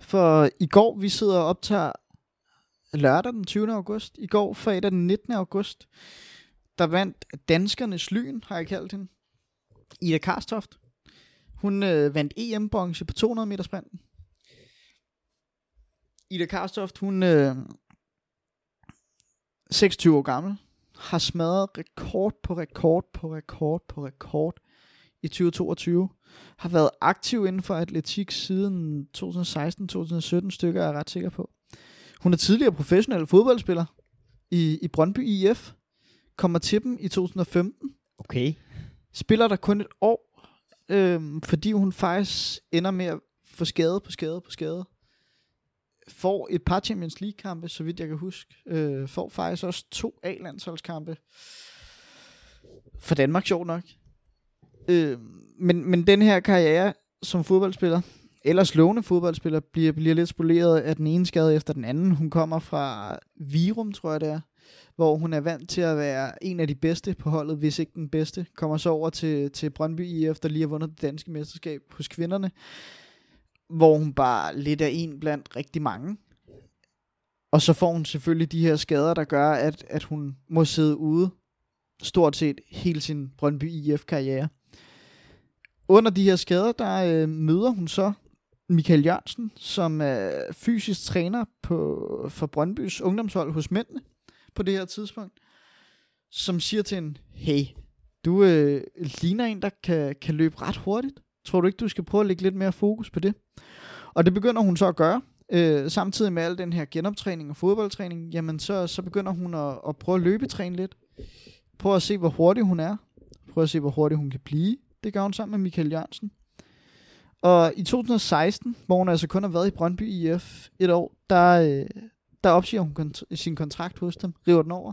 For i går, vi sidder og optager lørdag den 20. august. I går, fredag den 19. august, der vandt danskernes lyn, har jeg kaldt hende. Ida Karstoft. Hun øh, vandt EM-bronze på 200 meter sprinten. Ida Karstoft, hun øh, 26 år gammel, har smadret rekord på rekord på rekord på rekord i 2022. Har været aktiv inden for atletik siden 2016-2017 stykker, er jeg ret sikker på. Hun er tidligere professionel fodboldspiller i, i Brøndby IF. Kommer til dem i 2015. Okay. Spiller der kun et år, øhm, fordi hun faktisk ender med at få skade på skade på skade. Får et par Champions League-kampe, så vidt jeg kan huske. Øh, får faktisk også to A-landsholdskampe. For Danmark, sjov nok. Øh, men, men den her karriere som fodboldspiller, ellers lovende fodboldspiller bliver, bliver lidt spoleret af den ene skade efter den anden. Hun kommer fra Virum, tror jeg det er, hvor hun er vant til at være en af de bedste på holdet, hvis ikke den bedste. Kommer så over til, til Brøndby IF, der lige har vundet det danske mesterskab hos kvinderne, hvor hun bare lidt er en blandt rigtig mange. Og så får hun selvfølgelig de her skader, der gør, at, at hun må sidde ude stort set hele sin Brøndby IF-karriere. Under de her skader, der øh, møder hun så Michael Jørgensen, som er fysisk træner på, for Brøndbys ungdomshold hos mændene på det her tidspunkt, som siger til hende, hey, du øh, ligner en, der kan, kan løbe ret hurtigt. Tror du ikke, du skal prøve at lægge lidt mere fokus på det? Og det begynder hun så at gøre. Øh, samtidig med al den her genoptræning og fodboldtræning, jamen så, så begynder hun at, at prøve at løbetræne lidt. Prøve at se, hvor hurtig hun er. Prøve at se, hvor hurtig hun kan blive. Det gør hun sammen med Michael Jørgensen. Og i 2016, hvor hun altså kun har været i Brøndby IF et år, der, øh, der opsiger hun kont- sin kontrakt hos dem, river den over.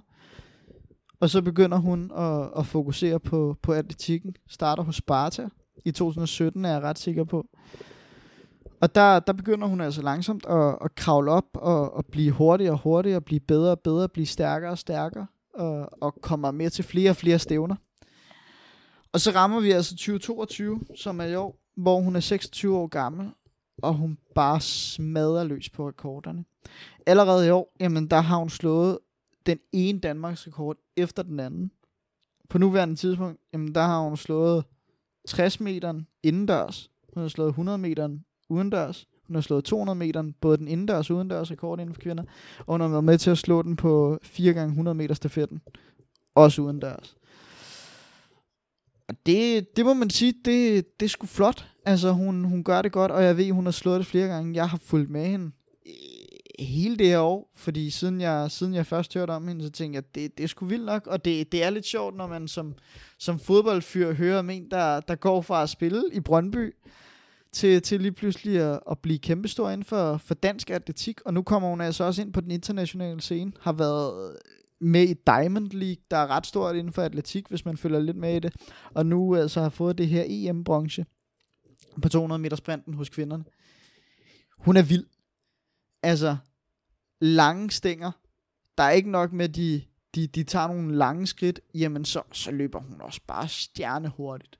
Og så begynder hun at, at fokusere på, på atletikken. Starter hos Sparta i 2017, er jeg ret sikker på. Og der, der begynder hun altså langsomt at, at kravle op og, og blive hurtigere og hurtigere, blive bedre og bedre, blive stærkere og stærkere, og, og kommer med til flere og flere stævner. Og så rammer vi altså 2022, som er i år, hvor hun er 26 år gammel, og hun bare smadrer løs på rekorderne. Allerede i år, jamen der har hun slået den ene Danmarks rekord efter den anden. På nuværende tidspunkt, jamen der har hun slået 60 meter indendørs, hun har slået 100 meter udendørs, hun har slået 200 meter, både den indendørs og udendørs rekord inden for kvinder, og hun har været med til at slå den på 4 gange 100 meter stafetten, også udendørs. Og det, det må man sige, det, det er sgu flot. Altså, hun, hun gør det godt, og jeg ved, hun har slået det flere gange. Jeg har fulgt med hende hele det her år, fordi siden jeg, siden jeg først hørte om hende, så tænkte jeg, det, det er sgu vildt nok, og det, det er lidt sjovt, når man som, som fodboldfyr hører om en, der, der går fra at spille i Brøndby, til, til lige pludselig at, at blive kæmpestor inden for, for dansk atletik, og nu kommer hun altså også ind på den internationale scene, har været med i Diamond League, der er ret stort inden for atletik, hvis man følger lidt med i det, og nu altså har fået det her EM-bronze på 200 meter sprinten hos kvinderne. Hun er vild. Altså, lange stænger. Der er ikke nok med, at de, de, de tager nogle lange skridt, jamen så, så løber hun også bare stjernehurtigt.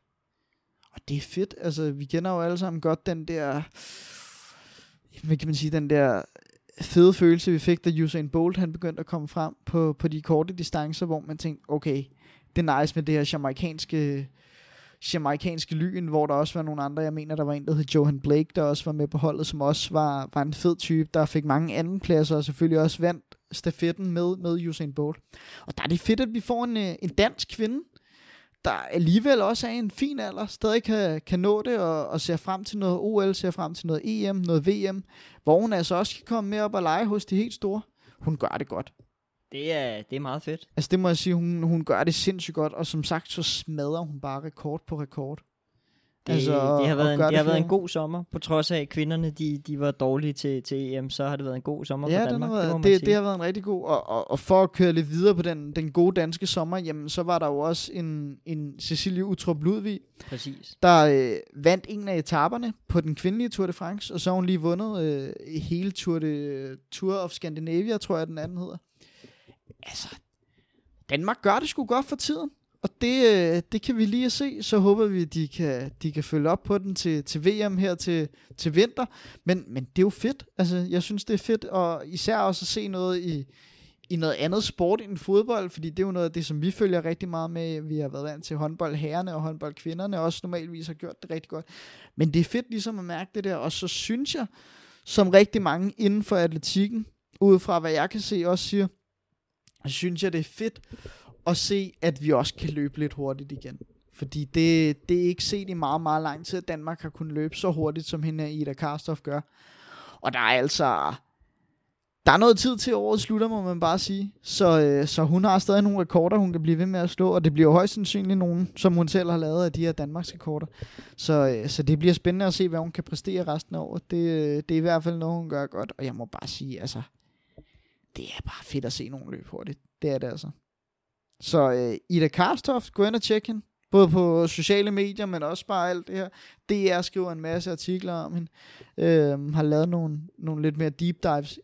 Og det er fedt. Altså, vi kender jo alle sammen godt den der, hvad kan man sige, den der fede følelse, vi fik, da Usain Bolt han begyndte at komme frem på, på de korte distancer, hvor man tænkte, okay, det er nice med det her jamaikanske, jamaikanske lyn, hvor der også var nogle andre, jeg mener, der var en, der hed Johan Blake, der også var med på holdet, som også var, var en fed type, der fik mange anden pladser, og selvfølgelig også vandt stafetten med, med Usain Bolt. Og der er det fedt, at vi får en, øh, en dansk kvinde, der alligevel også er en fin alder, stadig kan, kan nå det, og, og ser frem til noget OL, ser frem til noget EM, noget VM, hvor hun altså også kan komme med op og lege hos de helt store. Hun gør det godt. Det er, det er meget fedt. Altså det må jeg sige, hun, hun gør det sindssygt godt, og som sagt, så smadrer hun bare rekord på rekord. Det, altså, det har været, en, det har været en god sommer, på trods af at kvinderne de, de var dårlige til, til EM, så har det været en god sommer ja, for Danmark. Har været, det, det, det har været en rigtig god, og, og, og for at køre lidt videre på den, den gode danske sommer, jamen så var der jo også en, en Cecilie Utrup Ludvig, Præcis. der øh, vandt en af etaperne på den kvindelige Tour de France, og så har hun lige vundet øh, hele Tour, de, Tour of Scandinavia, tror jeg den anden hedder. Altså, Danmark gør det sgu godt for tiden. Og det, øh, det kan vi lige se, så håber vi, at de kan, de kan følge op på den til, til VM her til, til vinter. Men, men det er jo fedt. Altså, jeg synes, det er fedt, og især også at se noget i, i noget andet sport end fodbold, fordi det er jo noget af det, som vi følger rigtig meget med. Vi har været vant til håndbold herrerne og håndbold kvinderne, også normalvis har gjort det rigtig godt. Men det er fedt ligesom at mærke det der, og så synes jeg, som rigtig mange inden for atletikken, ud fra hvad jeg kan se, også siger, synes jeg, det er fedt at se, at vi også kan løbe lidt hurtigt igen. Fordi det, det er ikke set i meget, meget lang tid, at Danmark har kunnet løbe så hurtigt, som hende Ida Karstoff gør. Og der er altså... Der er noget tid til året slutter, må man bare sige. Så, øh, så hun har stadig nogle rekorder, hun kan blive ved med at slå, og det bliver højst sandsynligt nogen, som hun selv har lavet af de her Danmarks rekorder. Så, øh, så det bliver spændende at se, hvad hun kan præstere resten af året. Det, øh, det er i hvert fald noget, hun gør godt, og jeg må bare sige, altså, det er bare fedt at se nogen løbe hurtigt. Det er det altså. Så øh, Ida Karstoft, gå ind og tjek hende. Både på sociale medier, men også bare alt det her. DR skriver en masse artikler om hende. Øh, har lavet nogle, nogle lidt mere deep dives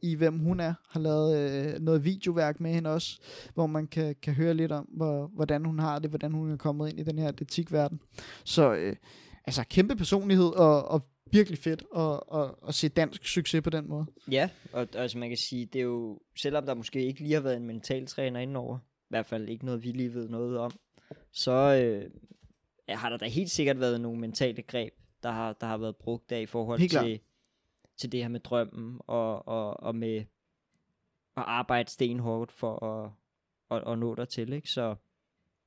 i, hvem hun er. Har lavet øh, noget videoværk med hende også, hvor man kan, kan høre lidt om, hvor, hvordan hun har det, hvordan hun er kommet ind i den her atletikverden. Så øh, altså kæmpe personlighed, og, og virkelig fedt at, at, at se dansk succes på den måde. Ja, og altså man kan sige, det er jo, selvom der måske ikke lige har været en mental træner indenover, i hvert fald ikke noget, vi lige ved noget om, så øh, har der da helt sikkert været nogle mentale greb, der har, der har været brugt der i forhold Helt til, til det her med drømmen, og, og, og med at arbejde stenhårdt for at, at, at nå der til, ikke? Så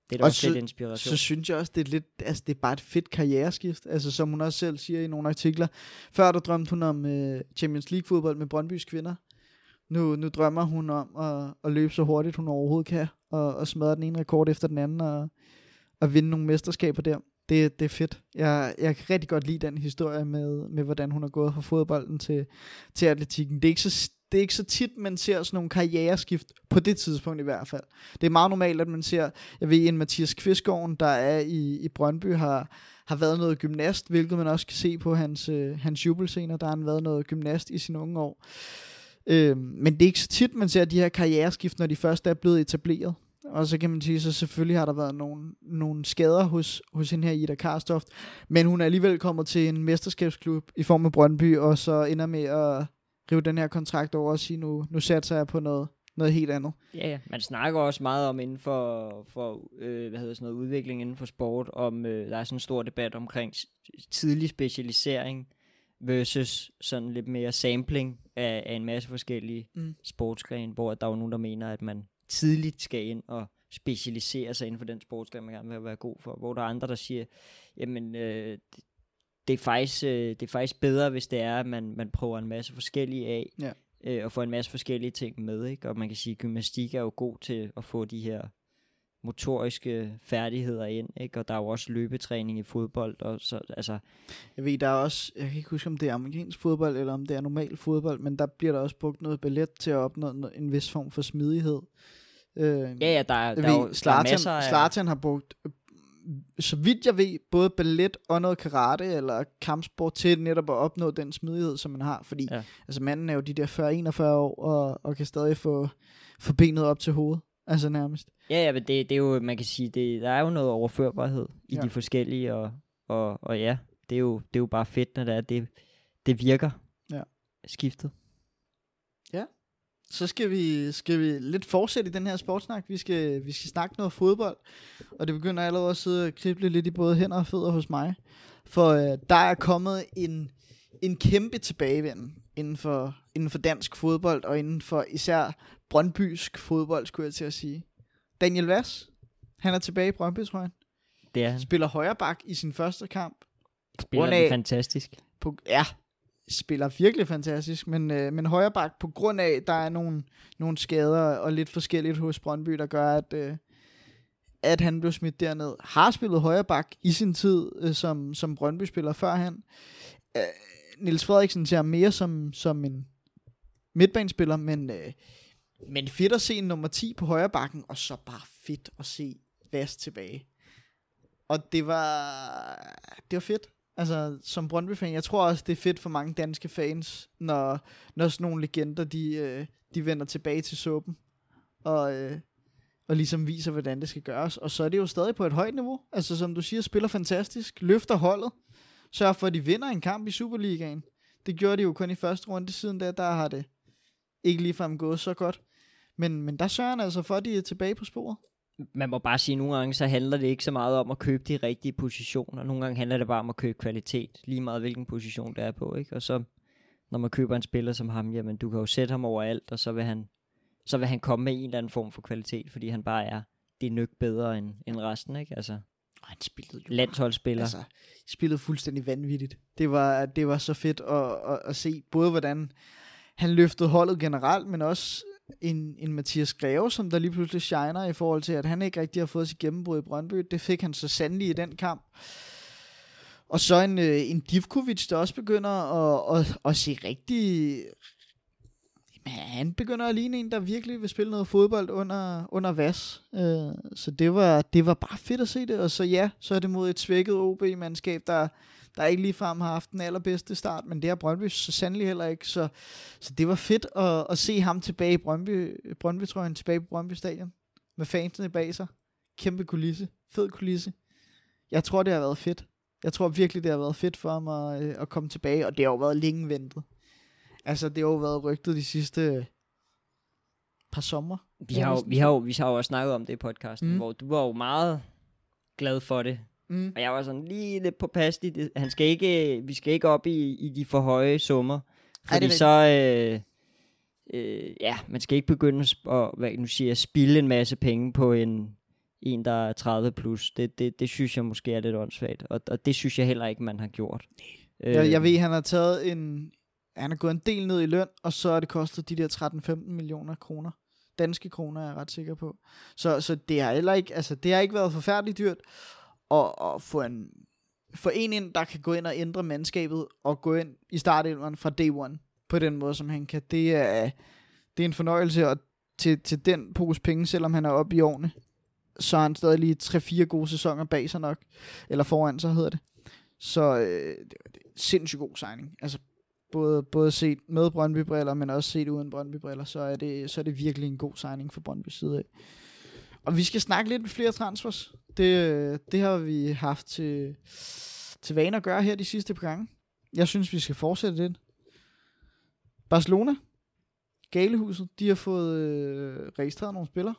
det er da Og også så- lidt inspiration. Så synes jeg også, det er lidt, altså det er bare et fedt karriereskift, altså som hun også selv siger i nogle artikler. Før der drømte hun om øh, Champions League fodbold med Brøndbys kvinder. Nu, nu drømmer hun om at, at løbe så hurtigt hun overhovedet kan, og, og smadre den ene rekord efter den anden, og, og vinde nogle mesterskaber der. Det, det er fedt. Jeg, jeg kan rigtig godt lide den historie med, med hvordan hun har gået fra fodbolden til, til atletikken. Det er, ikke så, det er ikke så tit, man ser sådan nogle karriereskift, på det tidspunkt i hvert fald. Det er meget normalt, at man ser, jeg ved, en Mathias Kvistgaard, der er i, i Brøndby, har, har været noget gymnast, hvilket man også kan se på hans, øh, hans jubelscener, der har han været noget gymnast i sine unge år. Øh, men det er ikke så tit, man ser de her karriereskift, når de først er blevet etableret. Og så kan man sige, så selvfølgelig har der været nogle, nogle skader hos, hos hende her Ida Karstoft, men hun er alligevel kommet til en mesterskabsklub i form af Brøndby, og så ender med at rive den her kontrakt over og sige, nu, nu satser jeg på noget, noget helt andet. Ja, ja. Man snakker også meget om inden for, for øh, hvad hedder sådan noget, udvikling inden for sport, om øh, der er sådan en stor debat omkring tidlig specialisering versus sådan lidt mere sampling af, af en masse forskellige mm. sportsgrene, hvor der er jo nogen, der mener, at man tidligt skal ind og specialisere sig inden for den sportsgren, man gerne vil være god for, hvor der er andre, der siger, jamen, øh, det, er faktisk, øh, det er faktisk bedre, hvis det er, at man, man prøver en masse forskellige af, Ja. øh, og får en masse forskellige ting med, ikke? Og man kan sige, at gymnastik er jo god til at få de her motoriske færdigheder ind, ikke? Og der er jo også løbetræning i fodbold, og så, altså, Jeg ved, der er også, jeg kan ikke huske, om det er amerikansk fodbold, eller om det er normal fodbold, men der bliver der også brugt noget ballet til at opnå en vis form for smidighed. Øh, ja, ja, der, er- jeg der, er jo- ved, der er masser af... Zlatan har brugt, så vidt jeg ved, både ballet og noget karate eller kampsport til netop at opnå den smidighed, som man har. Fordi Ja. altså, manden er jo de der 40-41 år, og, og kan stadig få, få benet op til hovedet. Altså nærmest. Ja, ja, men det, det er jo, man kan sige, det, der er jo noget overførbarhed i Ja. de forskellige, og, og, og ja, det er, jo, det er jo bare fedt, når det, er, det, det virker. Ja. Skiftet. Så skal vi, skal vi lidt fortsætte i den her sportsnak. Vi skal, vi skal snakke noget fodbold, og det begynder allerede at sidde og krible lidt i både hænder og fødder hos mig. For øh, der er kommet en, en kæmpe tilbagevenden inden for, inden for dansk fodbold, og inden for især brøndbysk fodbold, skulle jeg til at sige. Daniel Vass, han er tilbage i Brøndby, tror jeg. Det er han. Spiller højre bak i sin første kamp. Spiller af- fantastisk. På, ja, spiller virkelig fantastisk, men, øh, men højre bak på grund af, der er nogle, nogle skader og lidt forskelligt hos Brøndby, der gør, at, øh, at han blev smidt derned. Har spillet højre bak i sin tid øh, som, som Brøndby-spiller førhen. Øh, Niels Frederiksen ser mere som, som en midtbanespiller, men, øh, men fedt at se en nummer 10 på højre bakken, og så bare fedt at se Vast tilbage. Og det var, det var fedt. Altså, som Brøndby-fan, jeg tror også, det er fedt for mange danske fans, når, når sådan nogle legender, de, øh, de vender tilbage til suppen, og, øh, og ligesom viser, hvordan det skal gøres. Og så er det jo stadig på et højt niveau. Altså, som du siger, spiller fantastisk, løfter holdet, sørger for, at de vinder en kamp i Superligaen. Det gjorde de jo kun i første runde siden da, der har det ikke ligefrem gået så godt. Men, men der sørger han altså for, at de er tilbage på sporet. Man må bare sige, at nogle gange så handler det ikke så meget om at købe de rigtige positioner. Nogle gange handler det bare om at købe kvalitet, lige meget hvilken position det er på. Ikke? Og så når man køber en spiller som ham, jamen du kan jo sætte ham overalt, og så vil han, så vil han komme med en eller anden form for kvalitet, fordi han bare er det nøk bedre end, end resten. Ikke? Altså Og han spillede jo landsholdsspiller. Altså, spillede fuldstændig vanvittigt. Det var, det var så fedt at, at, at se, både hvordan han løftede holdet generelt, men også en, en Mathias Greve, som der lige pludselig shiner i forhold til, at han ikke rigtig har fået sit gennembrud i Brøndby. Det fik han så sandelig i den kamp. Og så en, øh, en Divkovic, der også begynder at, at, at se rigtig, Men han begynder at ligne en, der virkelig vil spille noget fodbold under, under vas. Øh, så det var, det var bare fedt at se det. Og så ja, så er det mod et svækket OB-mandskab, der, der ikke ligefrem har haft den allerbedste start, men det har Brøndby så sandelig heller ikke. Så, så det var fedt at, at se ham tilbage i Brøndby, Brøndby tror jeg, tilbage på Brøndby Stadion, med fansene bag sig. Kæmpe kulisse, fed kulisse. Jeg tror, det har været fedt. Jeg tror virkelig, det har været fedt for ham at, øh, at komme tilbage, og det har jo været længe ventet. Altså, det har jo været rygtet de sidste par sommer. Vi har, jo, vi, har jo, vi har jo også snakket om det i podcasten, mm. hvor du var jo meget glad for det. Mm. Og jeg var sådan lige lidt påpasselig. Det- Han skal ikke, vi skal ikke op i, i de for høje summer. Ej, Fordi er så... Øh, øh, ja, man skal ikke begynde at, hvad nu siger, jeg, spilde en masse penge på en, en der er 30 plus. Det, det, det synes jeg måske er lidt åndssvagt. Og, og det synes jeg heller ikke, man har gjort. Øh, Jeg, jeg ved, han har taget en... Han har gået en del ned i løn, og så er det kostet de der 13-15 millioner kroner. Danske kroner er jeg ret sikker på. Så, så det har heller ikke, altså, det har ikke været forfærdeligt dyrt at, at få en, få en ind, der kan gå ind og ændre mandskabet, og gå ind i startelveren fra day one, på den måde, som han kan. Det er, det er en fornøjelse, og til, til den pose penge, selvom han er oppe i årene, så har han stadig lige 3-4 gode sæsoner bag sig nok, eller foran sig hedder det. Så øh, det, det er sindssygt god signing. Altså både, både set med Brøndby-briller, men også set uden Brøndby-briller, så er, det, så er det virkelig en god signing for Brøndby side af. Og vi skal snakke lidt med flere transfers. Det, det har vi haft til, til vane at gøre her de sidste par gange. Jeg synes, vi skal fortsætte lidt. Barcelona, Galehuset, de har fået øh, registreret nogle spillere.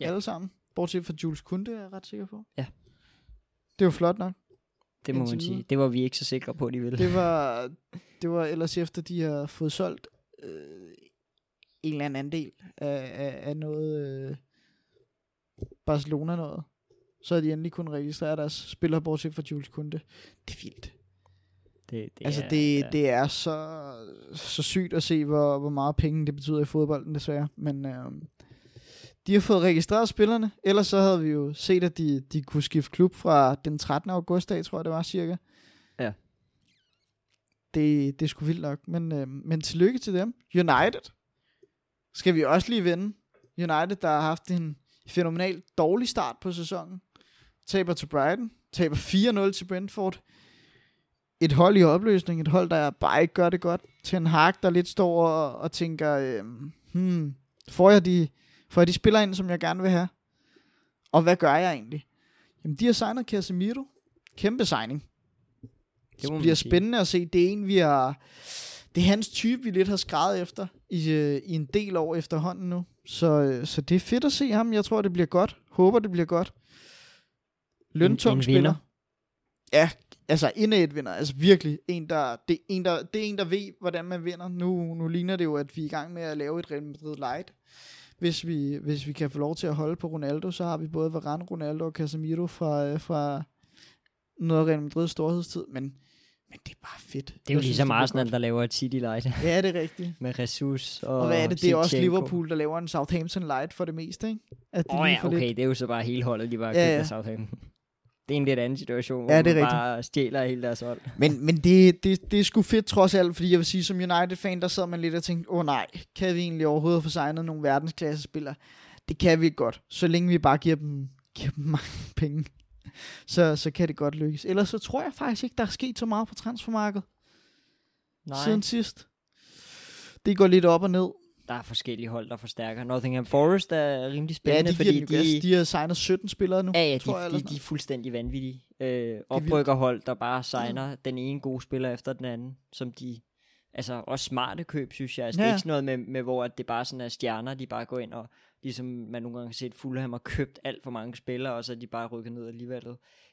Ja. Ja. Alle sammen. Bortset fra Jules Kunde, er jeg ret sikker på. Ja. Det var flot nok. det må indtil man sige. videre. Det var vi ikke så sikre på, de ville. Det var, det var ellers efter, de har fået solgt øh, en eller anden andel af, af, af noget øh, Barcelona noget. Så har de endelig kunnet registrere deres spillere, bortset fra Jules Kunde. Det er vildt. det, det altså er- det, ja. det er så, så sygt at se, hvor, hvor meget penge det betyder i fodbolden desværre. Men øh, de har fået registreret spillerne. Ellers så havde vi jo set, at de, de kunne skifte klub fra den 13. august af, tror jeg det var cirka. Ja. Det, det er sgu vildt nok. Men, øh, men tillykke til dem. United skal vi også lige vende. United, der har haft en fænomenalt dårlig start på sæsonen. Taber til Brighton. Taber 4-0 til Brentford et hold i opløsning, et hold, der bare ikke gør det godt. Til en Hag, der lidt står og, og tænker, øhm, hmm, får jeg, de, får jeg de spillere ind, som jeg gerne vil have? Og hvad gør jeg egentlig? Jamen, de har signet Casemiro. Kæmpe signing. Det, bliver sige. spændende at se. Det er en, vi har... Det er hans type, vi lidt har skrevet efter i, øh, i en del år efterhånden nu. Så, øh, så det er fedt at se ham. Jeg tror, det bliver godt. Håber, det bliver godt. Løntung en spiller. vinder. Ja, altså indad vinder. Altså virkelig en, der, det, er en, der, det er en, der ved, hvordan man vinder. Nu, nu ligner det jo, at vi er i gang med at lave et Real Madrid Light. Hvis vi, hvis vi kan få lov til at holde på Ronaldo, så har vi både Varane, Ronaldo og Casemiro fra, fra noget af Real Madrids storhedstid. Men, men det er bare fedt. Det er jo Jeg synes, ligesom bliver Arsenal, der laver et City Light Ja, det er rigtigt. med Jesus og Og hvad er det? Det er også. Liverpool, der laver en Southampton Light for det meste, ikke? At de Åh oh, lige ja, okay, lidt- det er jo så bare hele holdet, de bare Ja, ja, Southampton. Det er en lidt anden situation, Ja, hvor det er man rigtigt. bare stjæler hele deres hold. Men, men det, det, det er sgu fedt trods alt, fordi jeg vil sige, som United-fan, der sad man lidt og tænkte, åh oh, nej, kan vi egentlig overhovedet få signet nogle verdensklasse-spillere? Det kan vi godt, så længe vi bare giver dem, giver dem mange penge. Så, så kan det godt lykkes. Ellers så tror jeg faktisk ikke, der er sket så meget på transfermarkedet Nej, siden sidst. Det går lidt op og ned. Der er forskellige hold, der forstærker. Nottingham Forest er rimelig Ja, spændende, de, fordi den jo gas. de har signet 17 spillere nu. Ja, ja, de, tror jeg, eller de, de er fuldstændig vanvittige. Øh, oprykkerhold, der bare signer mm. den ene gode spiller efter den anden, som de, altså også smarte køb, synes jeg. Altså, ja. Det Ja. er ikke sådan noget med, med, hvor at det bare sådan er stjerner, de bare går ind og, ligesom man nogle gange har set, Fulham har købt alt for mange spillere, og så er de bare rykket ned alligevel.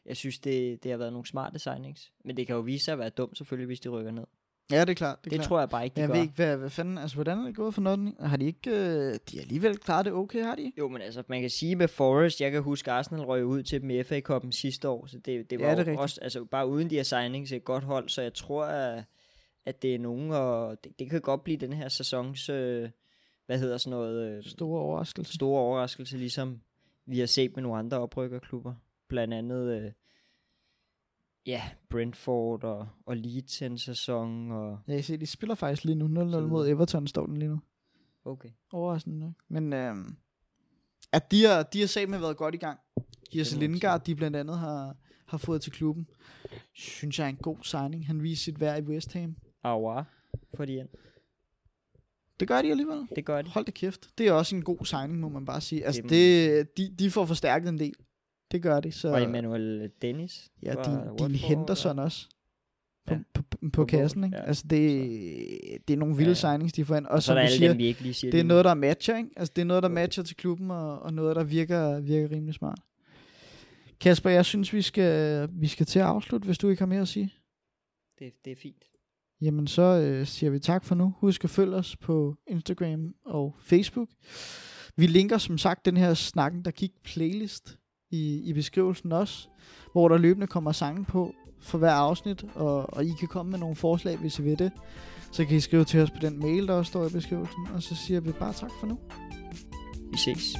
Jeg synes, det, det har været nogle smarte signings. Men det kan jo vise sig at være dumt selvfølgelig, hvis de rykker ned. Ja, det er klart. Det, Det, er det klart. tror jeg bare ikke, de jeg gør. ved ikke, hvad, hvad fanden, altså hvordan er det gået for Nottingham? Har de ikke, øh, de har alligevel klaret det okay, har de? Jo, men altså, man kan sige med Forest, jeg kan huske, Arsenal røg ud til dem i FA Cup'en sidste år, så det, det Ja, var det er jo også, altså bare uden de her signings, et godt hold, så jeg tror, at, at det er nogen, og det, det kan godt blive den her sæsons, øh, hvad hedder sådan noget, øh, Store overraskelse. store overraskelse, ligesom vi har set med nogle andre oprykkerklubber, blandt andet, øh, ja, Brentford og, og Leeds en sæson, og Ja, jeg ser, de spiller faktisk lige nu 0-0 Så mod. Everton, står den lige nu. Okay. Overraskende nok. Men øhm, at de har, de har sagt med været godt i gang. Jesse Lindgaard, de blandt andet har, har fået til klubben. Synes jeg er en god signing. Han viser sit værd i West Ham. Aua, får de ind. Det gør de alligevel. Det gør de. Hold da kæft. Det er også en god signing, må man bare sige. Altså, det, de, de får forstærket en del. Det gør de. Så, Og Emmanuel Dennis. ja, din, din Watford, Henderson også. På, Ja. på, på, på, kassen, ikke? ja. Altså, det, det er nogle vilde Ja. signings, de får ind. Og så som er du siger, dem, vi ikke lige siger det er lige noget, der matcher, ikke? Altså, det er noget, der matcher til klubben, og, og noget, der virker, virker rimelig smart. Kasper, jeg synes, vi skal, vi skal til at afslutte, hvis du ikke har mere at sige. Det, det er fint. Jamen, så øh, siger vi tak for nu. Husk at følge os på Instagram og Facebook. Vi linker som sagt den her Snakken, der gik playlist i, i beskrivelsen også, hvor der løbende kommer sange på for hver afsnit, og, og I kan komme med nogle forslag, hvis I vil det. Så kan I skrive til os på den mail, der også står i beskrivelsen, og så siger vi bare tak for nu. Vi ses.